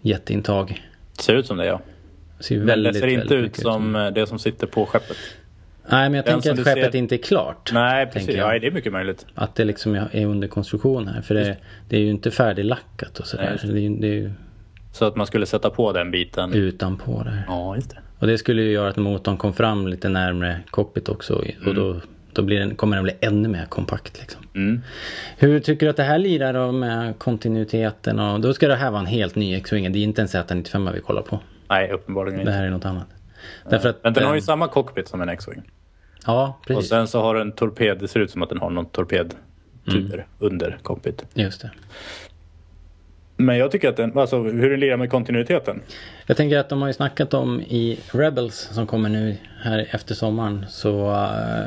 S1: jätteintag.
S2: Ser ut som det ja.
S1: Det ser väldigt,
S2: det ser inte ut som eh, det som sitter på skeppet.
S1: Nej, men jag
S2: Den
S1: tänker att skeppet
S2: ser-
S1: inte är klart.
S2: Nej, precis. Ja, det är mycket möjligt.
S1: Att det liksom är under konstruktion här. För det, det är ju inte färdiglackat och sådär. Så det, är det är ju
S2: Så att man skulle sätta på den biten.
S1: utanpå där.
S2: Ja, just det.
S1: Och det skulle ju göra att motorn kom fram lite närmre cockpit också. Och
S2: Mm.
S1: då, då blir den, kommer den bli ännu mer kompakt. Liksom.
S2: Mm.
S1: Hur tycker du att det här lirar då med kontinuiteten? Och då ska det här vara en helt ny X-Wing. Det är inte en Z95 vi kollar på.
S2: Nej, uppenbarligen
S1: Det
S2: inte.
S1: här är något annat. Därför att,
S2: Men den har ju samma cockpit som en X-Wing.
S1: Ja,
S2: Och
S1: precis.
S2: sen så har den torped, det ser ut som att den har någon torpedtuber
S1: Mm.
S2: under cockpit.
S1: Just det.
S2: Men jag tycker att den, alltså hur den lirar med kontinuiteten.
S1: Jag tänker att de har ju snackat om i Rebels som kommer nu här efter sommaren så uh,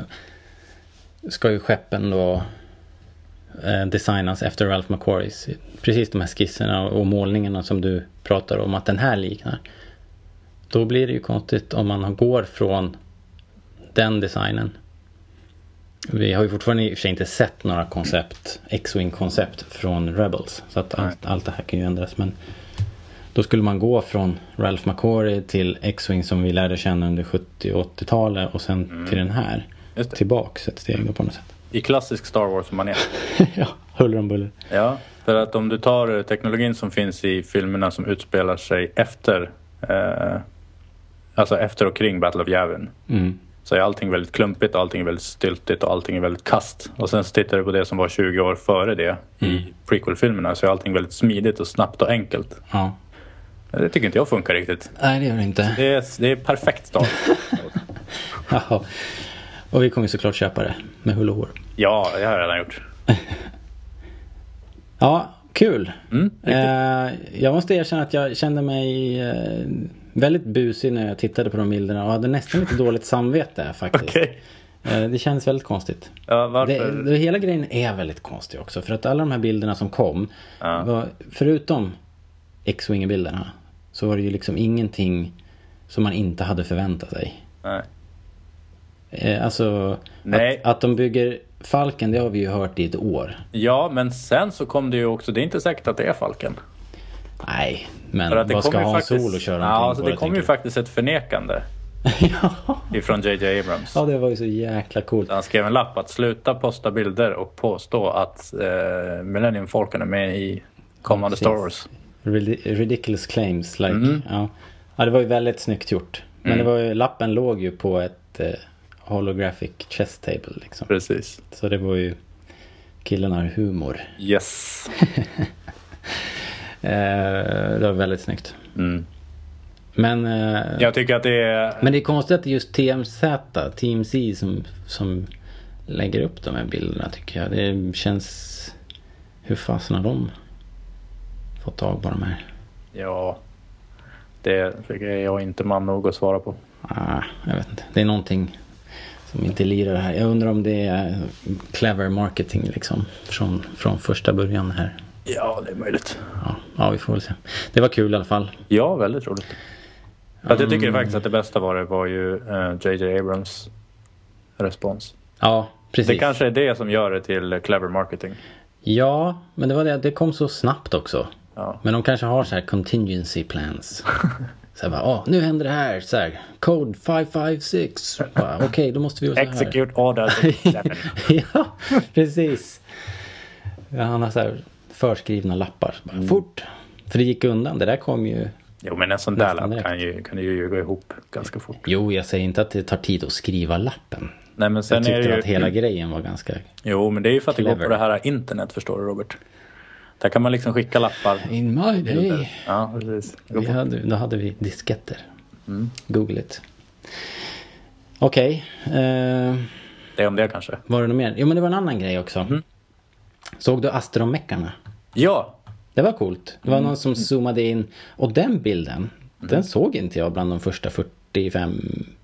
S1: ska ju skeppen då uh, designas efter Ralph McQuarries. Precis de här skisserna och målningarna som du pratar om att den här liknar. Då blir det ju konstigt om man går från den designen. Vi har ju fortfarande i och för sig inte sett några koncept, X-Wing koncept från Rebels. Så att allt, allt det här kan ju ändras. Men då skulle man gå från Ralph McQuarrie till X-Wing som vi lärde känna under 70 och 80-talet och sen till den här.
S2: Mm.
S1: Tillbaks ett steg då på något sätt.
S2: I klassisk Star Wars-manér.
S1: ja, huller om buller.
S2: Ja, för att om du tar eh, teknologin som finns i filmerna som utspelar sig efter eh, Alltså efter och kring Battle of Yavin.
S1: Mm.
S2: Så är allting väldigt klumpigt, allting är väldigt styltigt och allting är väldigt kast. Och sen så tittar du på det som var 20 år före det
S1: Mm.
S2: i prequel-filmerna så är allting väldigt smidigt och snabbt och enkelt.
S1: Ja.
S2: Det tycker inte jag funkar riktigt.
S1: Nej, det gör det inte.
S2: Det är, det är perfekt Star Wars.
S1: Jaha. Och vi kommer såklart köpa det med hull och hår.
S2: Ja, det har jag redan gjort.
S1: Ja, kul.
S2: Mm.
S1: Eh, jag måste erkänna att jag kände mig eh, väldigt busig när jag tittade på de bilderna och hade nästan lite dåligt samvete faktiskt.
S2: Okej.
S1: Eh, det känns väldigt konstigt.
S2: Ja, varför?
S1: Det, det, hela grejen är väldigt konstig också. För att alla de här bilderna som kom.
S2: Ja.
S1: Var, förutom X-Wing-bilderna. Så var det ju liksom ingenting som man inte hade förväntat sig.
S2: Nej.
S1: Eh, alltså
S2: Nej.
S1: Att, att de bygger Falken det har vi ju hört i ett år.
S2: Ja, men sen så kom det ju också, det är inte säkert att det är Falken.
S1: Nej, men
S2: För att det
S1: vad ska
S2: kommer ju
S1: ha en
S2: faktiskt,
S1: sol och köra
S2: ja, alltså det kommer ju faktiskt ett förnekande
S1: ja.
S2: ifrån JJ Abrams.
S1: ja, det var ju så jäkla coolt.
S2: Han skrev en lapp att sluta posta bilder och påstå att eh, Millennium Falcon är med i kommande. Star Wars.
S1: Ridi- Ridiculous claims like.
S2: Mm.
S1: Ja. ja, det var ju väldigt snyggt gjort. Men det var ju, lappen låg ju på ett eh, holographic chess table liksom.
S2: Precis.
S1: Så det var ju killarna har humor.
S2: Yes.
S1: Eh, det var väldigt snyggt.
S2: Mm.
S1: Men, eh,
S2: Jag tycker att det är...
S1: men det är konstigt att det är just TMZ, Team C som, som lägger upp de här bilderna tycker jag. Det känns... Hur fasen har de fått tag på de här?
S2: Ja. Det är jag inte man nog att svara på.
S1: Ah, jag vet inte. Det är någonting som inte lirar här. Jag undrar om det är clever marketing liksom. Från, från första början här.
S2: Ja, det är möjligt.
S1: Ja, ja, vi får väl se. Det var kul i alla fall.
S2: Ja, väldigt roligt. För att jag tycker faktiskt att det bästa var det var ju JJ Abrams respons.
S1: Ja, precis.
S2: Det kanske är det som gör det till clever marketing.
S1: Ja, men det var det. Det kom så snabbt också.
S2: Ja.
S1: Men de kanske har så här contingency plans. Så här bara, åh, nu händer det här. Så här, code 556. Bara, Okej, då måste vi göra så här.
S2: Execute order 67.
S1: ja, precis. Ja, han har så här förskrivna lappar. Bara,
S2: Mm.
S1: Fort! För det gick undan. Det där kom ju
S2: Jo, men en sån där lapp
S1: direkt.
S2: kan ju, kan ju gå ihop ganska fort.
S1: Jo, jag säger inte att det tar tid att skriva lappen.
S2: Nej, men sen
S1: Jag
S2: är
S1: tyckte
S2: det ju...
S1: att hela grejen var ganska...
S2: Jo, men det är ju för att det går
S1: Clever.
S2: på det här internet, förstår du Robert. Där kan man liksom skicka lappar.
S1: In my day.
S2: Ja, precis.
S1: Vi hade, då hade vi disketter.
S2: Mm.
S1: Google it. Okej. eh,
S2: Det är om det kanske.
S1: var det något mer? Jo men det var en annan grej också.
S2: Mm.
S1: Såg du Astromeckarna?
S2: Ja,
S1: Det var coolt. Det var
S2: Mm.
S1: någon som zoomade in. Och den bilden. Den såg inte jag bland de första 45.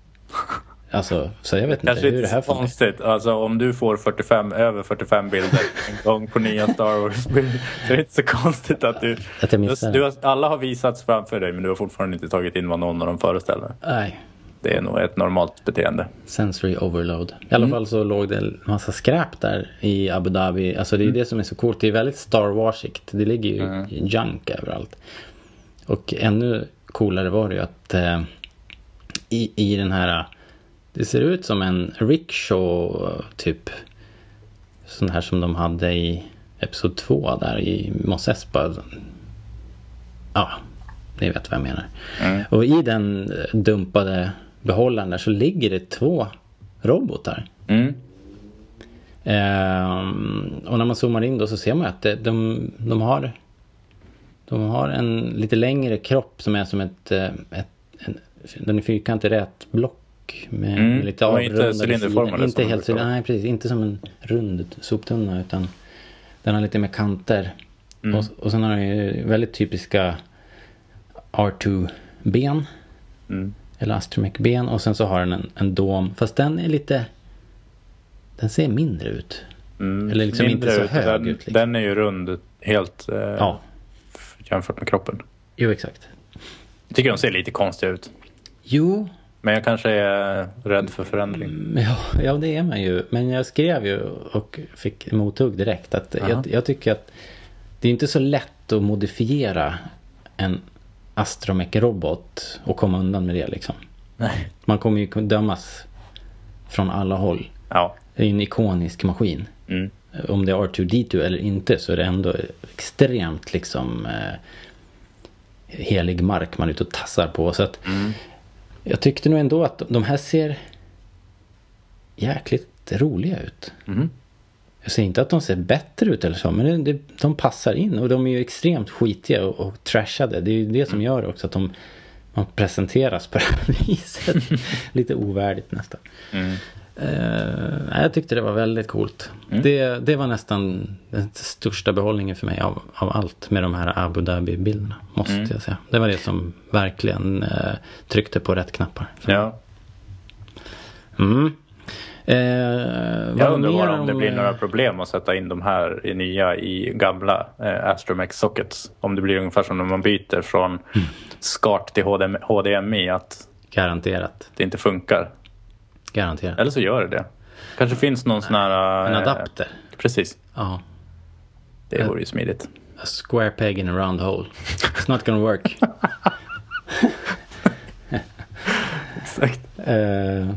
S1: Alltså, så jag vet inte
S2: kanske
S1: hur det här funkar.
S2: konstigt. Alltså om du får 45, över 45 bilder en gång på nya Star Wars så är det inte så konstigt att du...
S1: Att jag missar
S2: du har, alla har visats framför dig men du har fortfarande inte tagit in vad någon av dem föreställer.
S1: Nej.
S2: Det är nog ett normalt beteende.
S1: Sensory overload. I alla fall så låg det en massa skräp där i Abu Dhabi. Alltså det är ju det som är så coolt. Det är väldigt Star Warsigt. Det ligger ju i junk överallt. Och ännu coolare var det ju att eh, i, i den här det ser ut som en rickshaw typ. Sån här som de hade i Episod 2 där i Mos Espa. Ja, ni vet vad jag menar. Och i den eh, dumpade behållaren där så ligger det två robotar.
S2: Mm.
S1: Ehm, och när man zoomar in då så ser man att det, de, de har De har en lite längre kropp som är som ett, eh, ett en, Den är fyrkantig rät block med,
S2: Mm,
S1: med lite
S2: inte
S1: avrundade. Inte
S2: de
S1: helt
S2: vara.
S1: Nej precis, inte som en rund soptunna utan Den har lite mer kanter.
S2: Mm.
S1: Och, och sen har den ju väldigt typiska R2-ben.
S2: Mm.
S1: Eller astromech-ben och sen så har den en, en dom. Fast den är lite... Den ser mindre ut.
S2: Mm.
S1: Eller liksom inte så
S2: ut.
S1: hög
S2: den,
S1: ut, liksom.
S2: Den är ju rund helt eh,
S1: Ja,
S2: jämfört med kroppen.
S1: jo exakt.
S2: Jag tycker de ser lite konstiga ut.
S1: Jo,
S2: Men jag kanske är rädd för förändring.
S1: men ja, ja det är man ju. Men jag skrev ju och fick mothugg direkt att
S2: Aha.
S1: jag, jag tycker att det är inte så lätt att modifiera en astromech-robot och komma undan med det liksom.
S2: Nej.
S1: Man kommer ju dömas från alla håll.
S2: Ja.
S1: Det är ju en ikonisk maskin.
S2: Mm.
S1: Om det är R2D2 eller inte så är det ändå extremt liksom eh, helig mark man är ute och tassar på. Så att Jag tyckte nog ändå att de här ser jäkligt roliga ut.
S2: Mm.
S1: Jag säger inte att de ser bättre ut eller så, men det, det, de passar in och de är ju extremt skitiga och, och trashade. Det är ju det som gör också att de man presenteras på det här viset. Lite ovärdigt nästan.
S2: Mm.
S1: Nej, jag tyckte det var väldigt coolt. Det, det var nästan den största behållningen för mig av, av allt med de här Abu Dhabi-bilderna. Måste jag säga. Det var det som verkligen eh, tryckte på rätt knappar.
S2: Ja.
S1: Mm. Eh,
S2: Jag undrar bara om det blir
S1: eh,
S2: några problem att sätta in de här i nya i gamla eh, Astromech sockets. Om det blir ungefär som när man byter från
S1: Mm.
S2: SCART till HDMI, HDMI att
S1: Garanterat.
S2: det inte funkar.
S1: Garanterat.
S2: Eller så gör det det. Kanske finns någon sån här...
S1: En
S2: eh,
S1: adapter.
S2: Precis.
S1: Ja.
S2: Det vore ju smidigt.
S1: A square peg in a round hole. It's not gonna work.
S2: Exakt.
S1: Eh,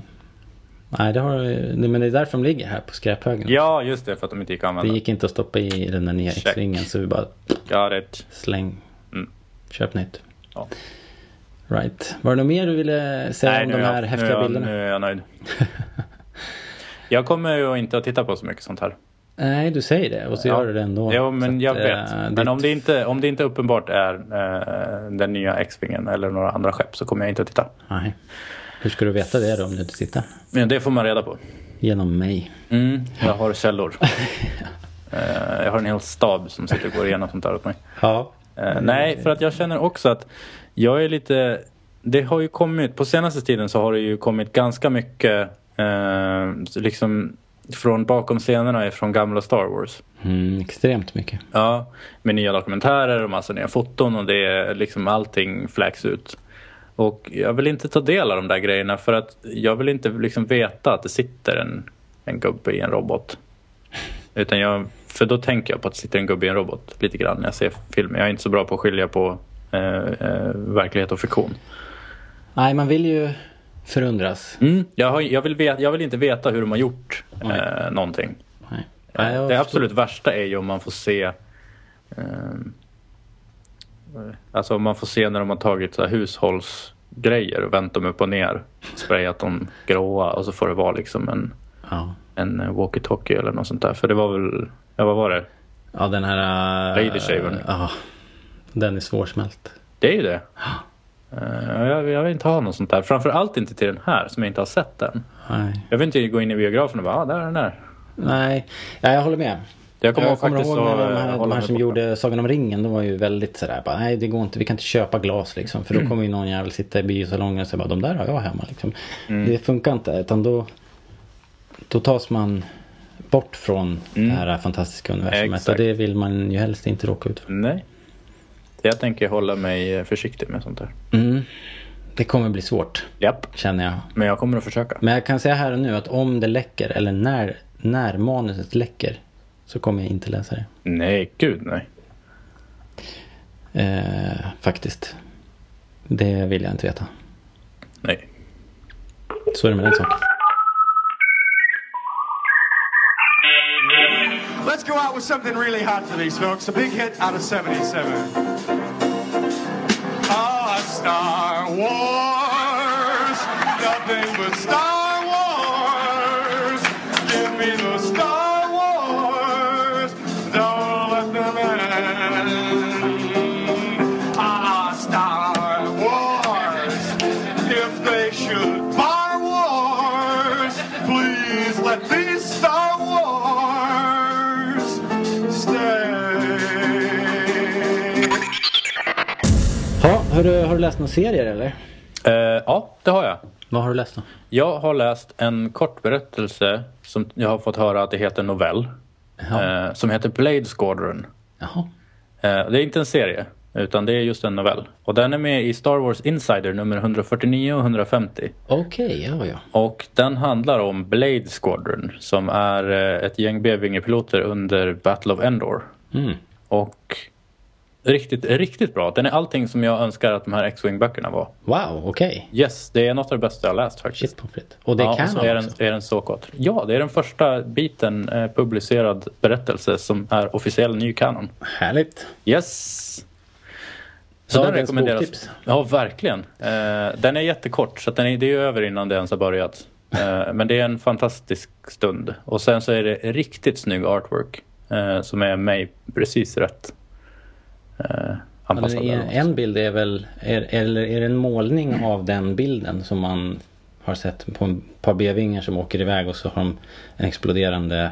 S1: nej, det har, det, men det är därför de ligger här på skräphögen.
S2: Ja, just det. För att de inte gick att
S1: Det
S2: använda.
S1: gick inte att stoppa i den där nya. X-ringen så vi bara
S2: Ja, det.
S1: släng.
S2: Mm.
S1: Köp nytt.
S2: Ja.
S1: Right. Var det något mer du ville säga om
S2: nu
S1: de
S2: är
S1: här
S2: jag, nu,
S1: häftiga
S2: är jag,
S1: bilderna?
S2: nu är jag nöjd. jag kommer ju inte att titta på så mycket sånt här.
S1: Nej, du säger det och så
S2: Ja.
S1: gör du det ändå.
S2: Jo, men
S1: att,
S2: jag vet. Men
S1: ditt-
S2: om det, inte, om det inte uppenbart är eh, den nya X-Wingen eller några andra skepp så kommer jag inte att titta.
S1: Nej. Hur ska du veta det då om du inte tittar?
S2: Men det får man reda på.
S1: Genom mig.
S2: Mm, jag har källor. Eh, jag har en hel stab som sitter och går igenom sånt där åt mig.
S1: Ja.
S2: Eh, nej, för att jag känner också att jag är lite... Det har ju kommit, på senaste tiden så har det ju kommit ganska mycket eh, liksom från bakom scenerna från gamla Star Wars.
S1: Mm, extremt mycket.
S2: Ja, med nya dokumentärer och massa nya foton och det är liksom allting fläks ut. Och jag vill inte ta del av de där grejerna för att jag vill inte liksom veta att det sitter en, en gubbe i en robot. Utan jag, för då tänker jag på att det sitter en gubbe i en robot lite grann när jag ser filmer. Jag är inte så bra på att skilja på eh, eh, verklighet och fiktion.
S1: Nej, man vill ju förundras.
S2: Mm, jag, har, jag, vill vet, jag vill inte veta hur de har gjort eh, någonting.
S1: Nej.
S2: Eh,
S1: Nej,
S2: det absolut värsta är ju om man får se eh, Alltså man får se när de har tagit så här hushållsgrejer och vänt dem upp och ner. Sprayat dem gråa och så får det vara liksom en,
S1: Ja.
S2: en walkie-talkie eller något sånt där. För det var väl, ja vad var det?
S1: Ja, den här... äh,
S2: Lady Shavern.
S1: Ja. Den är svårsmält.
S2: Det är ju det. Eh, jag, jag vill inte ha något sånt där. Framförallt inte till den här som jag inte har sett än.
S1: Nej.
S2: Jag vill inte gå in i biografen och bara, ah, där är den där.
S1: Nej, ja, jag håller med.
S2: Jag kommer,
S1: jag kommer ihåg när de
S2: eh,
S1: här, de
S2: hålla
S1: här som gjorde Sagan om ringen. De var ju väldigt sådär bara, nej det går inte, vi kan inte köpa glas liksom. För då kommer ju någon jävel sitta i biosalongen och säga bara, de där har jag hemma liksom.
S2: Mm.
S1: Det funkar inte. Utan då, då tas man bort från det här fantastiska universumet.
S2: Mm. Exakt.
S1: Och det vill man ju helst inte råka ut för.
S2: Nej. Jag tänker hålla mig eh, försiktig med sånt där.
S1: Mm. Det kommer bli svårt,
S2: Japp.
S1: känner jag.
S2: Men jag kommer att försöka.
S1: Men jag kan säga här och nu att om det läcker eller när, när manuset läcker så kommer jag inte läsa det.
S2: Nej, gud nej.
S1: Eh, faktiskt. Det vill jag inte veta.
S2: Nej.
S1: Så är det med den saken.
S4: Let's go out with something really hot for these folks. A big hit out of 77.
S1: Du, har du läst några serier eller?
S2: Eh, ja, det har jag.
S1: Vad har du läst då?
S2: Jag har läst en kort berättelse som jag har fått höra att det heter novell. Eh, som heter Blade Squadron.
S1: Jaha.
S2: Eh, det är inte en serie, utan det är just en novell. Och den är med i Star Wars Insider nummer 149 och 150.
S1: Okej, ja ja.
S2: Och den handlar om Blade Squadron som är eh, ett gäng B-vingepiloter under Battle of Endor.
S1: Mm.
S2: Och riktigt, riktigt bra. Den är allting som jag önskar att de här X-Wing böckerna var.
S1: Wow, okej.
S2: Yes, det är något av det bästa jag läst faktiskt.
S1: Shit frites. Och det
S2: ja,
S1: kan
S2: och så är den,
S1: också.
S2: är den så kort. Ja, det är den första biten eh, publicerad berättelse som är officiell ny kanon.
S1: Härligt.
S2: Yes! Så
S1: Dagens
S2: den rekommenderas.
S1: boktips.
S2: Ja, verkligen. Eh, den är jättekort så den är, det är över innan det ens har börjat. Eh, men det är en fantastisk stund. Och sen så är det riktigt snygg artwork. Eh, som är mig precis rätt. Eh,
S1: Ja,
S2: anpassad.
S1: det är,
S2: eller något.
S1: en bild är väl, är, eller är det en målning av den bilden som man har sett på ett par B-vingar som åker iväg och så har de en exploderande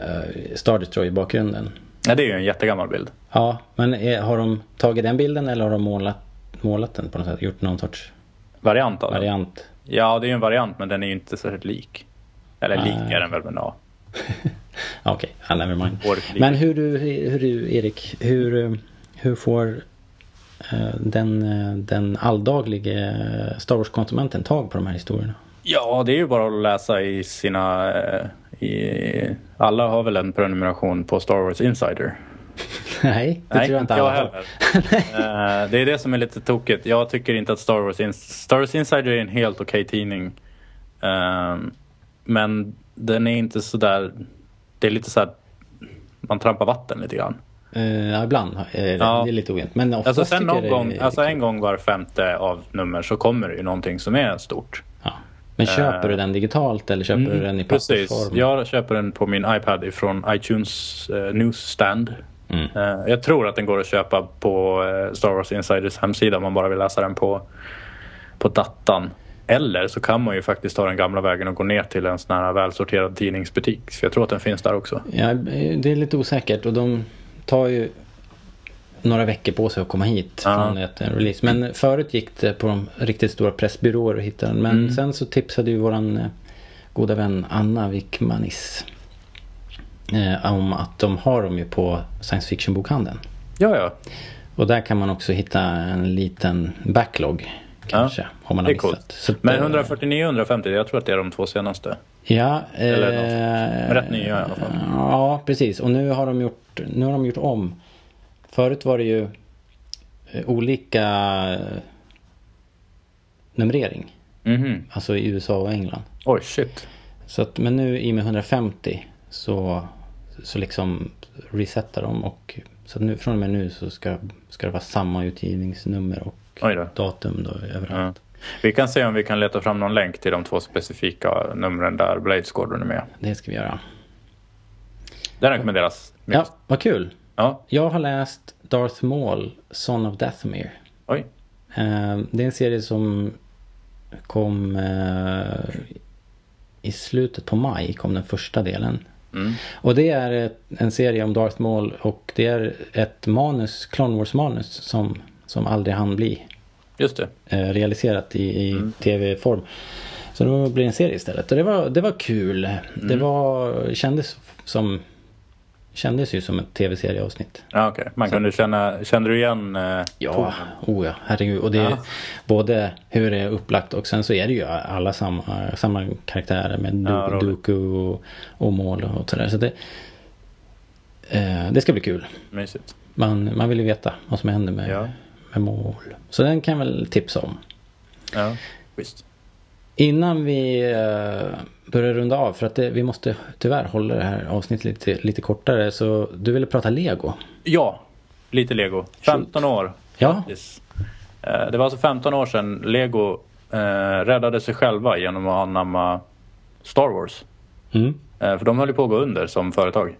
S1: uh, Star Destroyer i bakgrunden.
S2: Ja, det är ju en jättegammal bild.
S1: Ja, men är, har de tagit den bilden eller har de målat, målat den på något sätt? Gjort någon sorts
S2: Variant av den.
S1: variant?
S2: Ja, det är ju en variant men den är ju inte särskilt lik. Eller lik är den väl men ja.
S1: Ja, Okej, ja, never mind. Men hur du, hur du Erik, hur, eh, hur får eh, den, eh, den alldaglige Star Wars-konsumenten tag på de här historierna?
S2: Ja, det är ju bara att läsa i sina... eh, I, alla har väl en prenumeration på Star Wars Insider.
S1: Nej, det tror jag inte alla har.
S2: heller. Det är det som är lite tokigt. Jag tycker inte att Star Wars, In- Star Wars Insider är en helt okej tidning. Ehm, men den är inte så där... Det är lite så här... Man trampar vatten lite grann.
S1: Ja, ibland det,
S2: Ja.
S1: det är lite ojämnt. Men
S2: Alltså sen någon
S1: det
S2: gång,
S1: är
S2: alltså en gång var femte av nummer så kommer det ju någonting som är stort.
S1: Ja. Men köper du den digitalt eller köper du den i
S2: Eh. Mm, Precis.
S1: pappersform?
S2: Jag köper den på min iPad ifrån iTunes eh, Newsstand.
S1: Mm.
S2: Eh, jag tror att den går att köpa på eh, Star Wars Insiders hemsida om man bara vill läsa den på, på datan. Eller så kan man ju faktiskt ta den gamla vägen och gå ner till en sån här välsorterad tidningsbutik. Så jag tror att den finns där också.
S1: Ja, det är lite osäkert och de tar ju några veckor på sig att komma hit
S2: Ja.
S1: från ett en release. Men förut gick det på de riktigt stora pressbyråer att hitta den. Men
S2: Mm.
S1: sen så tipsade ju våran eh, goda vän Anna Wickmanis eh, om att de har dem ju på science fiction bokhandeln.
S2: Ja, ja.
S1: Och där kan man också hitta en liten backlog kanske. Om man
S2: Det
S1: har
S2: är coolt.
S1: missat. Så
S2: Men
S1: eh,
S2: 149 och 150, jag tror att det är de två senaste.
S1: Ja,
S2: Eller
S1: eh,
S2: något. Rätt nya i alla fall.
S1: Ja, precis. Och nu har de gjort, nu har de gjort om. Förut var det ju eh, olika eh, numrering.
S2: Mhm.
S1: Alltså i USA och England.
S2: Oj, shit.
S1: Så att, men nu i och med 150 så, så liksom resetta dem och så nu, från och med nu så ska, ska det vara samma utgivningsnummer och
S2: då.
S1: datum då
S2: Ja. Vi kan se om vi kan leta fram någon länk till de två specifika numren där Blade Squadron är med.
S1: Det ska vi göra.
S2: Den rekommenderas.
S1: Ja, vad kul.
S2: ja.
S1: Jag har läst Darth Maul, Son of Dathomir.
S2: Oj.
S1: Eh, det är en serie som kom eh, i slutet på maj kom den första delen.
S2: Mm.
S1: Och det är en serie om Darth Maul och det är ett manus, Clone Wars manus som, som aldrig hann bli
S2: Just det.
S1: eh, realiserat i, i tv-form. Så då blir det en serie istället. Och det var, det var kul. Det var, kändes som Kändes ju som ett tv-serieavsnitt.
S2: Ja, okej. Man kunde känna, kände du igen eh,
S1: Ja,
S2: tonen?
S1: oh ja, herregud. Och det är
S2: Ja.
S1: både hur det är upplagt och sen så är det ju alla samma, samma karaktärer med du,
S2: Ja.
S1: Dooku och, och mål och sådär. Så det, eh, det ska bli kul.
S2: Mysigt.
S1: Man, man vill ju veta vad som händer med,
S2: Ja.
S1: Mål. Så den kan jag väl tipsa om.
S2: Ja, visst.
S1: Innan vi eh, börjar runda av, för att det, vi måste tyvärr hålla det här avsnittet lite, lite kortare. Så du ville prata lego.
S2: Ja, lite Lego. 15 år.
S1: Ja.
S2: Grattis. Eh, Det var alltså 15 år sedan Lego eh, räddade sig själva genom att anamma Star Wars.
S1: Mm.
S2: Eh, För de höll ju på att gå under som företag.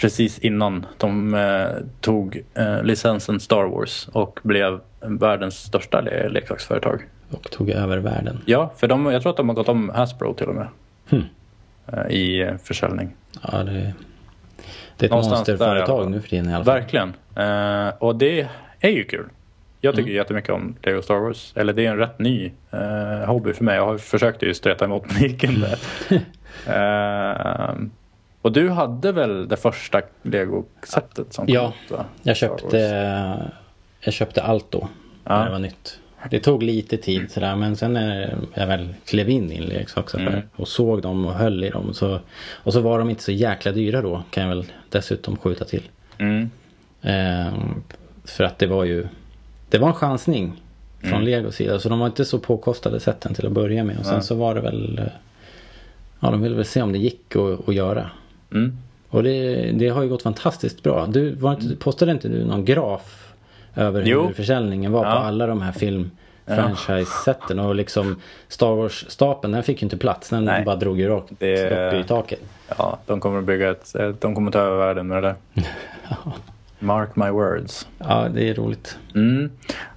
S2: Precis innan de eh, tog eh, licensen Star Wars och blev världens största le- leksaksföretag.
S1: Och tog över världen.
S2: Ja, för de, jag tror att de har gått om Hasbro till och med.
S1: Hmm.
S2: eh, I eh, försäljning.
S1: Ja, det, det är ett monsterföretag
S2: fall.
S1: nu för tiden i alla fall.
S2: Verkligen. Eh, och det är ju kul. Jag tycker
S1: Mm.
S2: jättemycket om Lego Star Wars. Eller det är en rätt ny eh, hobby för mig. Jag har försökt ju streta emot paniken där. Och du hade väl det första Lego-sättet som
S1: Ja,
S2: ut, va?
S1: Jag köpte, jag köpte allt då.
S2: Ja.
S1: När det var nytt. Det tog lite tid sådär men sen när jag väl klev in i leksaksaffär
S2: Mm.
S1: och såg dem och höll i dem. Så, och så var de inte så jäkla dyra då kan jag väl dessutom skjuta till.
S2: Mm.
S1: Ehm, för att det var ju Det var en chansning från
S2: Mm.
S1: Legos sida. Så de var inte så påkostade sätten till att börja med. Och sen så var det väl eh, Ja de ville väl se om det gick att, att göra.
S2: Mm.
S1: Och det, det har ju gått fantastiskt bra. Du, var inte, postade inte du någon graf över hur
S2: Jo.
S1: försäljningen var på
S2: Ja.
S1: alla de här film franchise-sätten och liksom Star Wars-stapeln den fick ju inte plats. Den
S2: Nej.
S1: bara drog ju rakt
S2: Det-
S1: upp i taket.
S2: Ja, de kommer att bygga ett... eh, De kommer att ta över världen med det där. Mark my words.
S1: Ja, det är roligt.
S2: Mm.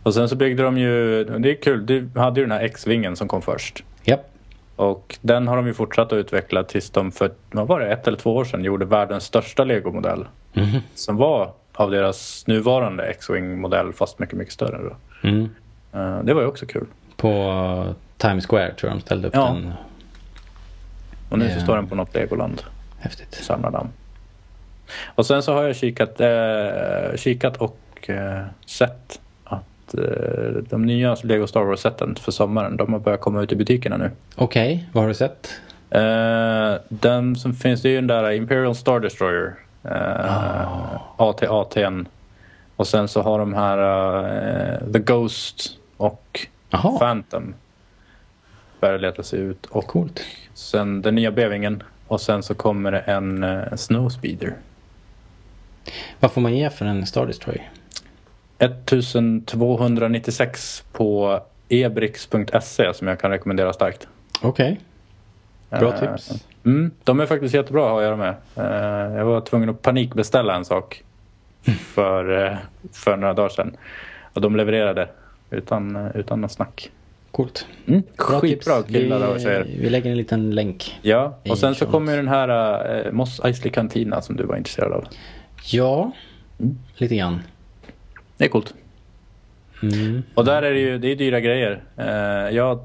S2: Och sen så byggde de ju... Det är kul. Du hade ju den här X-vingen som kom först.
S1: Japp.
S2: Och den har de ju fortsatt att utveckla tills de för, vad var det, ett eller två år sedan gjorde världens största legomodell.
S1: Mhm.
S2: Som var av deras nuvarande X-Wing-modell fast mycket, mycket större. Då.
S1: Mm.
S2: Eh, det var ju också kul.
S1: På Times Square tror jag de ställde upp
S2: Ja.
S1: den.
S2: Och nu så
S1: Ja.
S2: står den på något legoland.
S1: Häftigt.
S2: Samlar damm. Och sen så har jag kikat, eh, kikat och eh, sett att eh, de nya Lego Star Wars-sätten för sommaren, de har börjat komma ut i butikerna nu.
S1: Okej, vad har du sett?
S2: Eh, den som finns, det är ju den där Imperial Star Destroyer. Uh, AT, AT'n. Och sen så har de här eh, The Ghost och
S1: Jaha,
S2: Phantom. Börjar leta sig ut. Och
S1: coolt.
S2: sen den nya Bevingen. Och sen så kommer det en uh, Snowspeeder.
S1: Vad får man ge för en Star Destroyer?
S2: 1296 på ebrix.se som jag kan rekommendera starkt.
S1: Okej. Bra
S2: Eh,
S1: tips.
S2: Mm, de är faktiskt jättebra att ha att göra med. Eh, jag var tvungen att panikbeställa en sak för, eh, för några dagar sedan. Och de levererade utan, utan något snack.
S1: Coolt.
S2: Mm,
S1: Bra
S2: skitbra
S1: tips.
S2: killar och
S1: vi,
S2: tjejer.
S1: vi lägger en liten länk.
S2: Ja, och sen så kommer ju den här eh, Moss Eisley Cantina som du var intresserad av.
S1: Ja,
S2: Mm.
S1: lite grann.
S2: Det är coolt.
S1: Mm.
S2: Och där är det ju det är dyra grejer. Eh, jag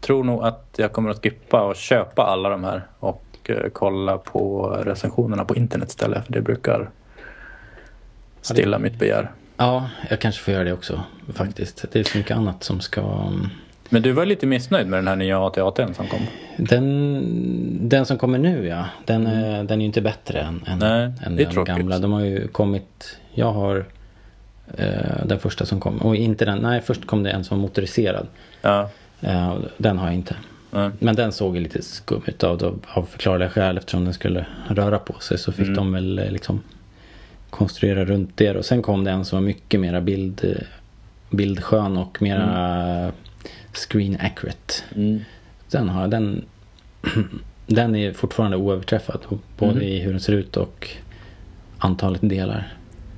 S2: tror nog att jag kommer att skippa och köpa alla de här och eh, kolla på recensionerna på internet istället. För det brukar stilla mitt begär.
S1: Ja, jag kanske får göra det också faktiskt. Det är så mycket annat som ska... mm,
S2: Men du var lite missnöjd med den här nya AT-AT'n som kom.
S1: Den, den som kommer nu ja, den, är, den är ju inte bättre än, än,
S2: Nej,
S1: än den
S2: tråkigt.
S1: gamla. De har ju kommit, jag har eh, den första som kom. Och inte den, nej först kom det en som var motoriserad.
S2: Ja,
S1: Eh, den har jag inte.
S2: Nej.
S1: Men den såg ju lite skum ut av, av, förklarliga skäl eftersom den skulle röra på sig. Så fick
S2: Mm.
S1: de väl eh, liksom konstruera runt det. Och sen kom det en som var mycket mera bild, eh, bildskön och mera screen accurate.
S2: Mm.
S1: Den, har, den, den är fortfarande oöverträffad. Både
S2: Mm.
S1: i hur den ser ut och antalet delar.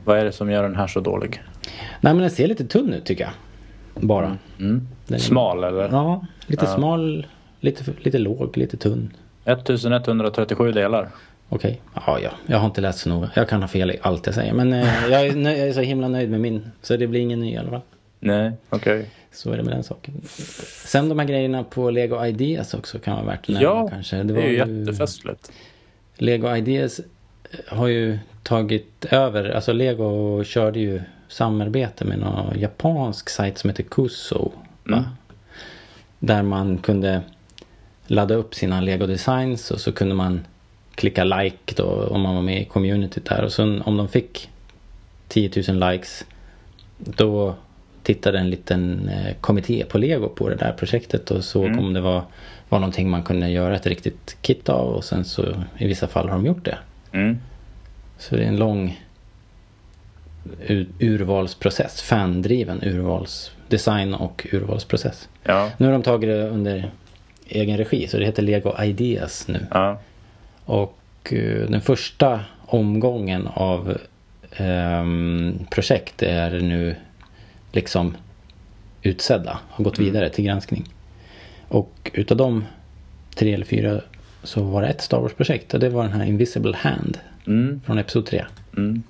S2: Vad är det som gör den här så dålig?
S1: Nej men den ser lite tunn ut tycker jag. Bara.
S2: Mm.
S1: Den-
S2: Smal eller?
S1: Ja, lite
S2: Ja.
S1: smal, lite, lite låg, lite tunn.
S2: 1137 delar.
S1: Okej, ja, ja, jag har inte läst så noga. Jag kan ha fel i allt jag säger. Men eh, jag, är nöj, jag är så himla nöjd med min. Så det blir ingen ny i alla fall.
S2: Nej, okej.
S1: Så är det med den saken. Sen de här grejerna på Lego Ideas också kan vara värt att nämna
S2: Ja,
S1: kanske.
S2: det,
S1: var
S2: är ju jättefestligt.
S1: Lego Ideas har ju tagit över, alltså Lego körde ju samarbete med någon japansk sajt som heter Kuso.
S2: Mm.
S1: Där man kunde ladda upp sina Lego designs och så kunde man klicka like då om man var med i communityt där. Och sen om de fick 10 000 likes då tittade en liten eh, kommitté på Lego på det där projektet och såg
S2: Mm.
S1: om det var, var någonting man kunde göra ett riktigt kit av och sen så i vissa fall har de gjort det.
S2: Mm.
S1: Så det är en lång ur, urvalsprocess, fandriven urvals, design och urvalsprocess.
S2: Ja,
S1: Nu har de tagit det under egen regi så det heter Lego Ideas nu.
S2: ja.
S1: Och eh, den första omgången av ehm, projekt är nu liksom utsedda. Har gått vidare till granskning. Och utav de tre eller fyra så var det ett Star Wars-projekt och det var den här Invisible Hand
S2: Mm.
S1: från Episod 3.
S2: Mm.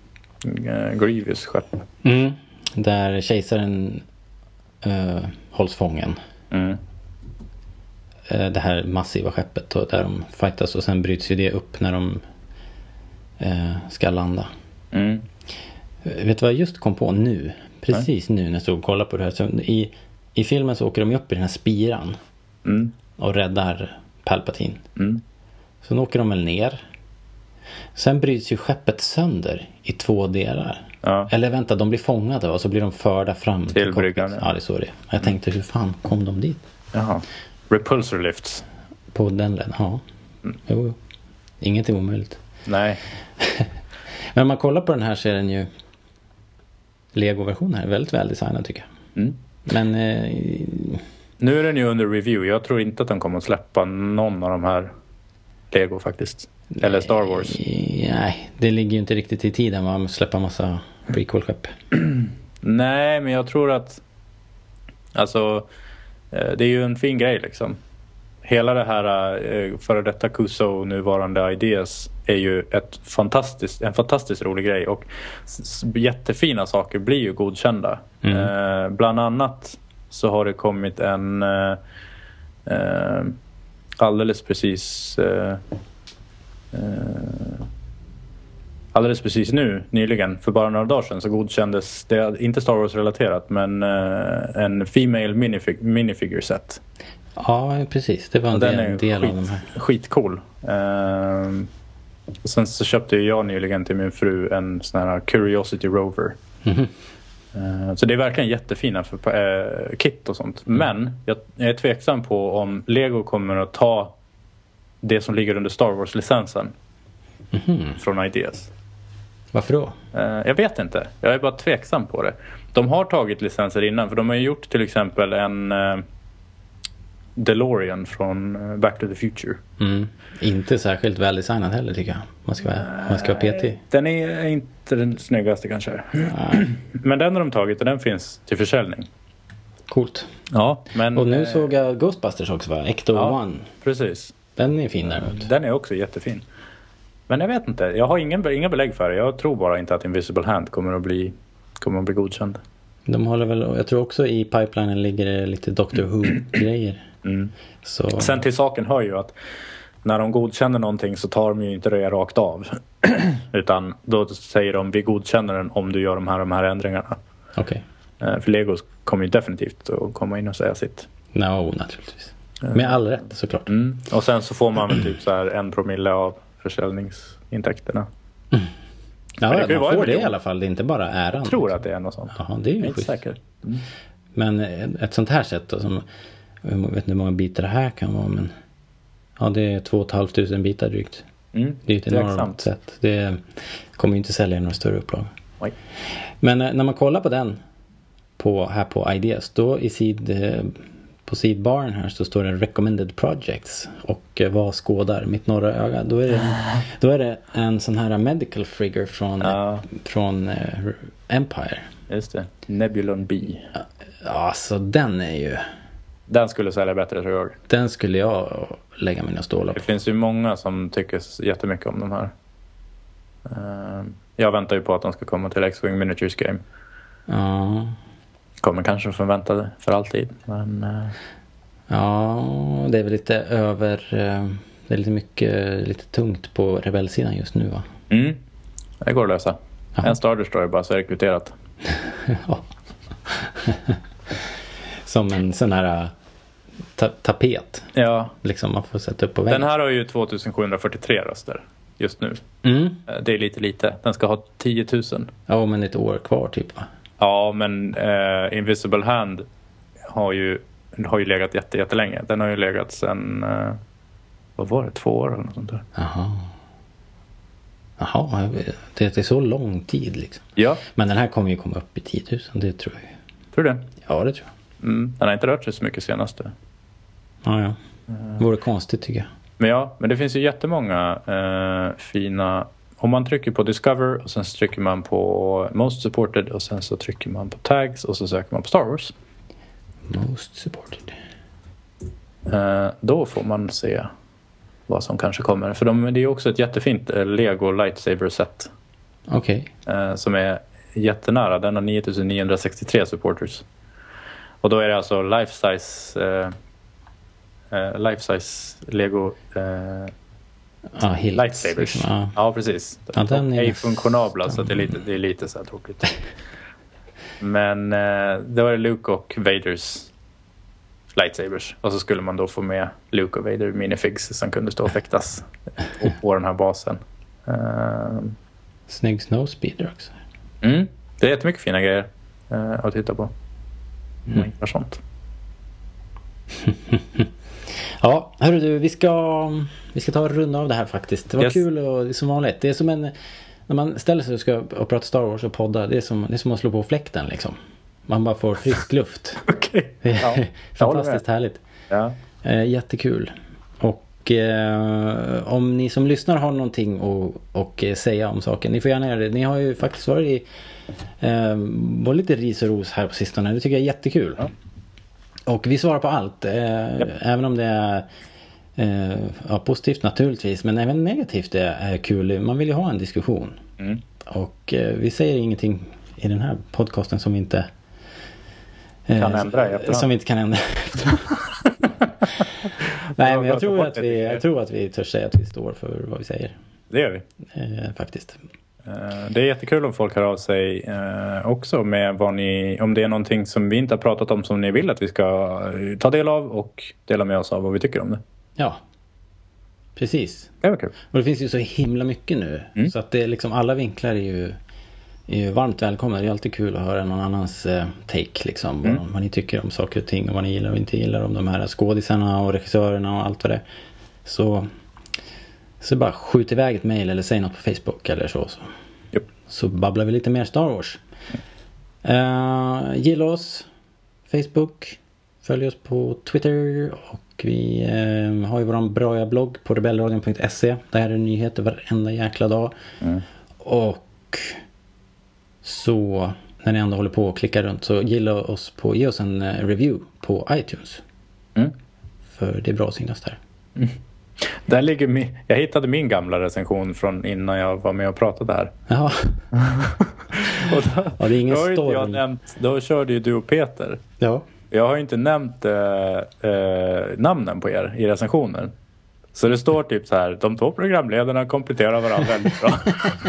S2: Eh, Grievous skepp.
S1: Där kejsaren eh, hålls fången.
S2: Mm.
S1: Eh, det här massiva skeppet och där de fightas och sen bryts ju det upp när de eh, ska landa.
S2: Mm.
S1: Vet du vad jag just kom på nu? Precis nu när jag stod och kollade på det här. Så i, I filmen så åker de upp i den här spiran
S2: Mm.
S1: och räddar Palpatine.
S2: Mm.
S1: Sen åker de väl ner. Sen bryts ju skeppet sönder i två delar.
S2: Ja.
S1: Eller vänta, de blir fångade och så blir de förda fram
S2: Till
S1: cockpit.
S2: bryggan, ja.
S1: Det är så det. Jag tänkte, hur fan kom de dit?
S2: Jaha. Repulsor lifts.
S1: På den leden? Ja.
S2: Mm.
S1: Jo, jo. Inget är omöjligt.
S2: Nej.
S1: Men om man kollar på den här så är den ju Lego-versionen här. Väldigt väldesignad tycker jag.
S2: Mm.
S1: Men eh,
S2: Nu är den ju under review. Jag tror inte att de kommer att släppa någon av de här Lego faktiskt. Eller Star Wars.
S1: Nej, det ligger ju inte riktigt i tiden va? att släppa massa prequel-skepp.
S2: Nej, men jag tror att... Alltså, eh, det är ju en fin grej liksom. Hela det här eh, före detta Kuso nuvarande Ideas är ju ett fantastiskt, en fantastiskt rolig grej och jättefina saker blir ju godkända.
S1: Mm.
S2: Eh, bland annat så har det kommit en eh, eh, alldeles precis eh, eh, alldeles precis nu, nyligen, för bara några dagar sedan så godkändes, det är inte Star Wars-relaterat, men eh, en Female minifig- minifigure set.
S1: Ja, precis. Det var en del, del av
S2: skit,
S1: de här.
S2: skitcool. Och sen så köpte jag nyligen till min fru en sån här Curiosity Rover.
S1: Mhm.
S2: Eh, Så det är verkligen jättefina för, eh, kit och sånt.
S1: Mm.
S2: Men jag, jag är tveksam på om Lego kommer att ta det som ligger under Star Wars-licensen
S1: Mhm.
S2: från Ideas.
S1: Varför då?
S2: Eh, jag vet inte. Jag är bara tveksam på det. De har tagit licenser innan för de har ju gjort till exempel en eh, DeLorean från eh, Back to the Future.
S1: Mm. Inte särskilt väldesignad heller tycker jag. Man ska vara, man ska vara petig.
S2: Den är inte den snyggaste kanske.
S1: Nej,
S2: Men den har de tagit och den finns till försäljning.
S1: coolt.
S2: Ja, men...
S1: Och nu
S2: eh,
S1: såg jag Ghostbusters också va? Ecto
S2: Ja.
S1: One.
S2: Precis.
S1: Den är fin däremot.
S2: Den är också jättefin. Men jag vet inte. Jag har ingen, inga belägg för det. Jag tror bara inte att Invisible Hand kommer att bli, kommer att bli godkänd.
S1: De håller väl, jag tror också i pipelinen ligger det lite Doctor Who-grejer.
S2: Mm.
S1: Så
S2: Sen till saken hör ju att när de godkänner någonting så tar de ju inte det rakt av. Utan då säger de vi godkänner den om du gör de här, de här ändringarna.
S1: okej.
S2: Eh, För Lego kommer ju definitivt att komma in och säga sitt.
S1: No, naturligtvis. Med all rätt såklart.
S2: Mm. Och sen så får man väl typ så här en promille av försäljningsintäkterna.
S1: Ja,
S2: Men det ju
S1: man får det i alla fall. Det är inte bara äran.
S2: Jag tror att det är något sånt.
S1: Ja, det är
S2: Jag
S1: ju
S2: är inte
S1: schysst.
S2: säker.
S1: Men ett sånt här sätt då, som Jag vet inte hur många bitar det här kan vara men ja det är 2 500 bitar drygt.
S2: Mm.
S1: Det är ett enormt
S2: Exakt.
S1: sätt. Det kommer ju inte sälja i några större upplagor. Men eh, när man kollar på den på, här på Ideas då i sid, eh, på sidbaren här så står det Recommended Projects och eh, vad skådar mitt norra öga. Då är det, då är det en sån här medical figure från,
S2: Ja.
S1: från eh, Empire.
S2: Just det. Nebulon B.
S1: Ja, alltså den är ju,
S2: Den skulle sälja bättre tror jag.
S1: den skulle jag lägga mina stålar
S2: Det
S1: på.
S2: finns ju många som tycker jättemycket om de här. Eh, Jag väntar ju på att de ska komma till X-Wing Miniatures Game.
S1: Ja,
S2: Kommer kanske förväntade för alltid. Men eh,
S1: ja, det är väl lite över, eh, det är lite mycket, lite tungt på rebellsidan just nu va?
S2: mm, det går att lösa.
S1: Jaha.
S2: En Star Destroyer bara så är.
S1: Ja. Som en sån här äh, ta tapet.
S2: Ja,
S1: Liksom man får sätta upp på väggen.
S2: den här har ju 2743 röster just nu.
S1: Mm.
S2: Eh, Det är lite lite. Den ska ha 10 000.
S1: Ja, men ett år kvar typ va?
S2: Ja, men eh, Invisible Hand har ju, har ju legat jätte, jättelänge. Den har ju legat sedan, eh, vad var det, två år eller något sånt där.
S1: Jaha. Jaha, det det är så lång tid liksom.
S2: Ja,
S1: Men den här kommer ju komma upp i 10 000, det tror jag.
S2: tror du det?
S1: Ja, det tror jag.
S2: Mm, den har inte rört sig så mycket senaste.
S1: Ja, ja. Det vore konstigt tycker jag.
S2: Men ja, men det finns ju jättemånga eh, fina... Om man trycker på Discover och sen så trycker man på Most Supported och sen så trycker man på Tags och så söker man på Star Wars.
S1: Most supported.
S2: Eh, då får man se vad som kanske kommer. För de, det är också ett jättefint eh, Lego Lightsaber set
S1: Okej.
S2: eh, som är jättenära. Den har 9963 supporters. Och då är det alltså life size eh, life size Lego
S1: Ja, Hilts.
S2: lightsabers.
S1: Liksom. Ja.
S2: Ja, precis.
S1: Ja, den är
S2: Ej funktionabla så det är lite, det är lite så här tråkigt. Men eh, det Luke och Vaders lightsabers. Och så skulle man då få med Luke och Vader minifigs som kunde stå och fäktas på, den här basen. Eh,
S1: Snygg snowspeeder också.
S2: mm, det är jättemycket fina grejer eh, att titta på.
S1: Mm.
S2: Mm. Sånt.
S1: Ja, hörru du, vi ska, vi ska ta och runda av det här faktiskt. Det var
S2: Yes.
S1: kul och som vanligt. Det är som en, när man ställer sig och ska och prata Star Wars och podda, det är som, det är som att slå på fläkten liksom. Man bara får frisk luft.
S2: Okej. Ja,
S1: fantastiskt härligt.
S2: Ja.
S1: Eh, jättekul. Och eh, om ni som lyssnar har någonting att och, eh, säga om saken. Ni får gärna göra det. Ni har ju faktiskt varit i eh, var lite ris och ros här på sistone. Det tycker jag är jättekul.
S2: Ja.
S1: Och vi svarar på allt. Eh,
S2: Japp.
S1: Även om det är eh, ja, positivt naturligtvis. Men även negativt är, är kul. Man vill ju ha en diskussion.
S2: Mm.
S1: Och eh, vi säger ingenting i den här podcasten som vi inte eh,
S2: Kan ändra efterhand.
S1: Som vi inte kan ändra. Nej men jag
S2: Ja,
S1: tror, att vi, jag tror att vi törs säga att vi står för vad vi säger.
S2: Det gör vi.
S1: Eh, faktiskt.
S2: Eh, Det är jättekul om folk hör av sig eh, också med vad ni, om det är någonting som vi inte har pratat om som ni vill att vi ska ta del av och dela med oss av vad vi tycker om det.
S1: Ja. Precis.
S2: Det var kul.
S1: Och det finns ju så himla mycket nu.
S2: Mm.
S1: Så att det är liksom alla vinklar är ju, är ju varmt välkomna. Det är alltid kul att höra någon annans eh, take liksom.
S2: Mm.
S1: Vad, vad ni tycker om saker och ting och vad ni gillar och inte gillar om de här skådisarna och regissörerna och allt vad det är. Så, så bara skjut iväg ett mail eller säg något på Facebook eller så. Så,
S2: Japp.
S1: så babblar vi lite mer Star Wars. Eh, gilla oss. Facebook. Följ oss på Twitter. Och vi eh, har ju våran bra blogg på rebellradion.se. Där är det nyheter varenda jäkla dag.
S2: Mm.
S1: Och så när ni ändå håller på och klickar runt så gilla oss på, ge oss en eh, review på iTunes.
S2: Mm.
S1: För det är bra att synas där.
S2: Där ligger min, jag hittade min gamla recension från innan jag var med och pratade här.
S1: Ja,
S2: Och då,
S1: Ja, det är ingen
S2: då, inte jag
S1: storm.
S2: nämnt, då körde ju du och Peter.
S1: ja.
S2: Jag har ju inte nämnt eh, eh, namnen på er i recensionen. Så det står typ så här, de två programledarna kompletterar varandra väldigt bra.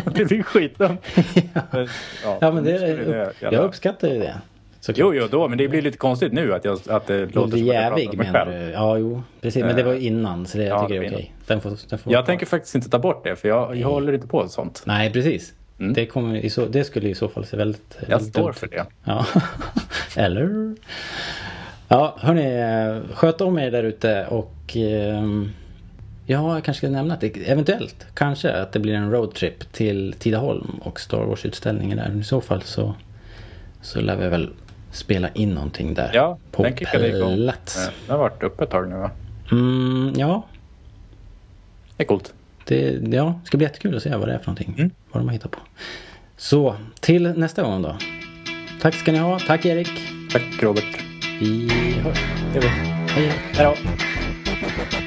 S2: det blir skitdumt. Men,
S1: ja men det,
S2: det
S1: jag uppskattar ju det. såklart.
S2: Jo, jo, då, men det blir lite konstigt nu att, jag, att det låter som att jag pratar om mig själv.
S1: du? Ja, jo. Precis. Men det var innan så det, jag
S2: Ja,
S1: tycker det är okej. Den får, den får
S2: Jag tänker faktiskt inte ta bort det, för jag, jag håller inte på sånt.
S1: Nej, precis.
S2: Mm.
S1: Det, kommer, så, det skulle i så fall se väldigt...
S2: Jag
S1: väldigt
S2: står
S1: dumt
S2: för det.
S1: Ja. Eller? Ja, hörni, sköt om er där ute och eh, ja, jag kanske ska nämna att det eventuellt, kanske att det blir en roadtrip till Tidaholm och Star Wars-utställningen där. I så fall så, så lär vi väl spela in någonting där.
S2: Ja,
S1: på
S2: den kickade igång. Den har varit uppe ett tag nu va?
S1: Mm, ja,
S2: Det är coolt.
S1: Det ja, ska bli jättekul att se vad det är för någonting.
S2: Mm.
S1: Vad de har hittat på. Så, till nästa gång då. Tack ska ni ha. Tack Erik.
S2: Tack Robert.
S1: Vi hörs.
S2: Det är vi.
S1: Hej hej.
S2: Hej då.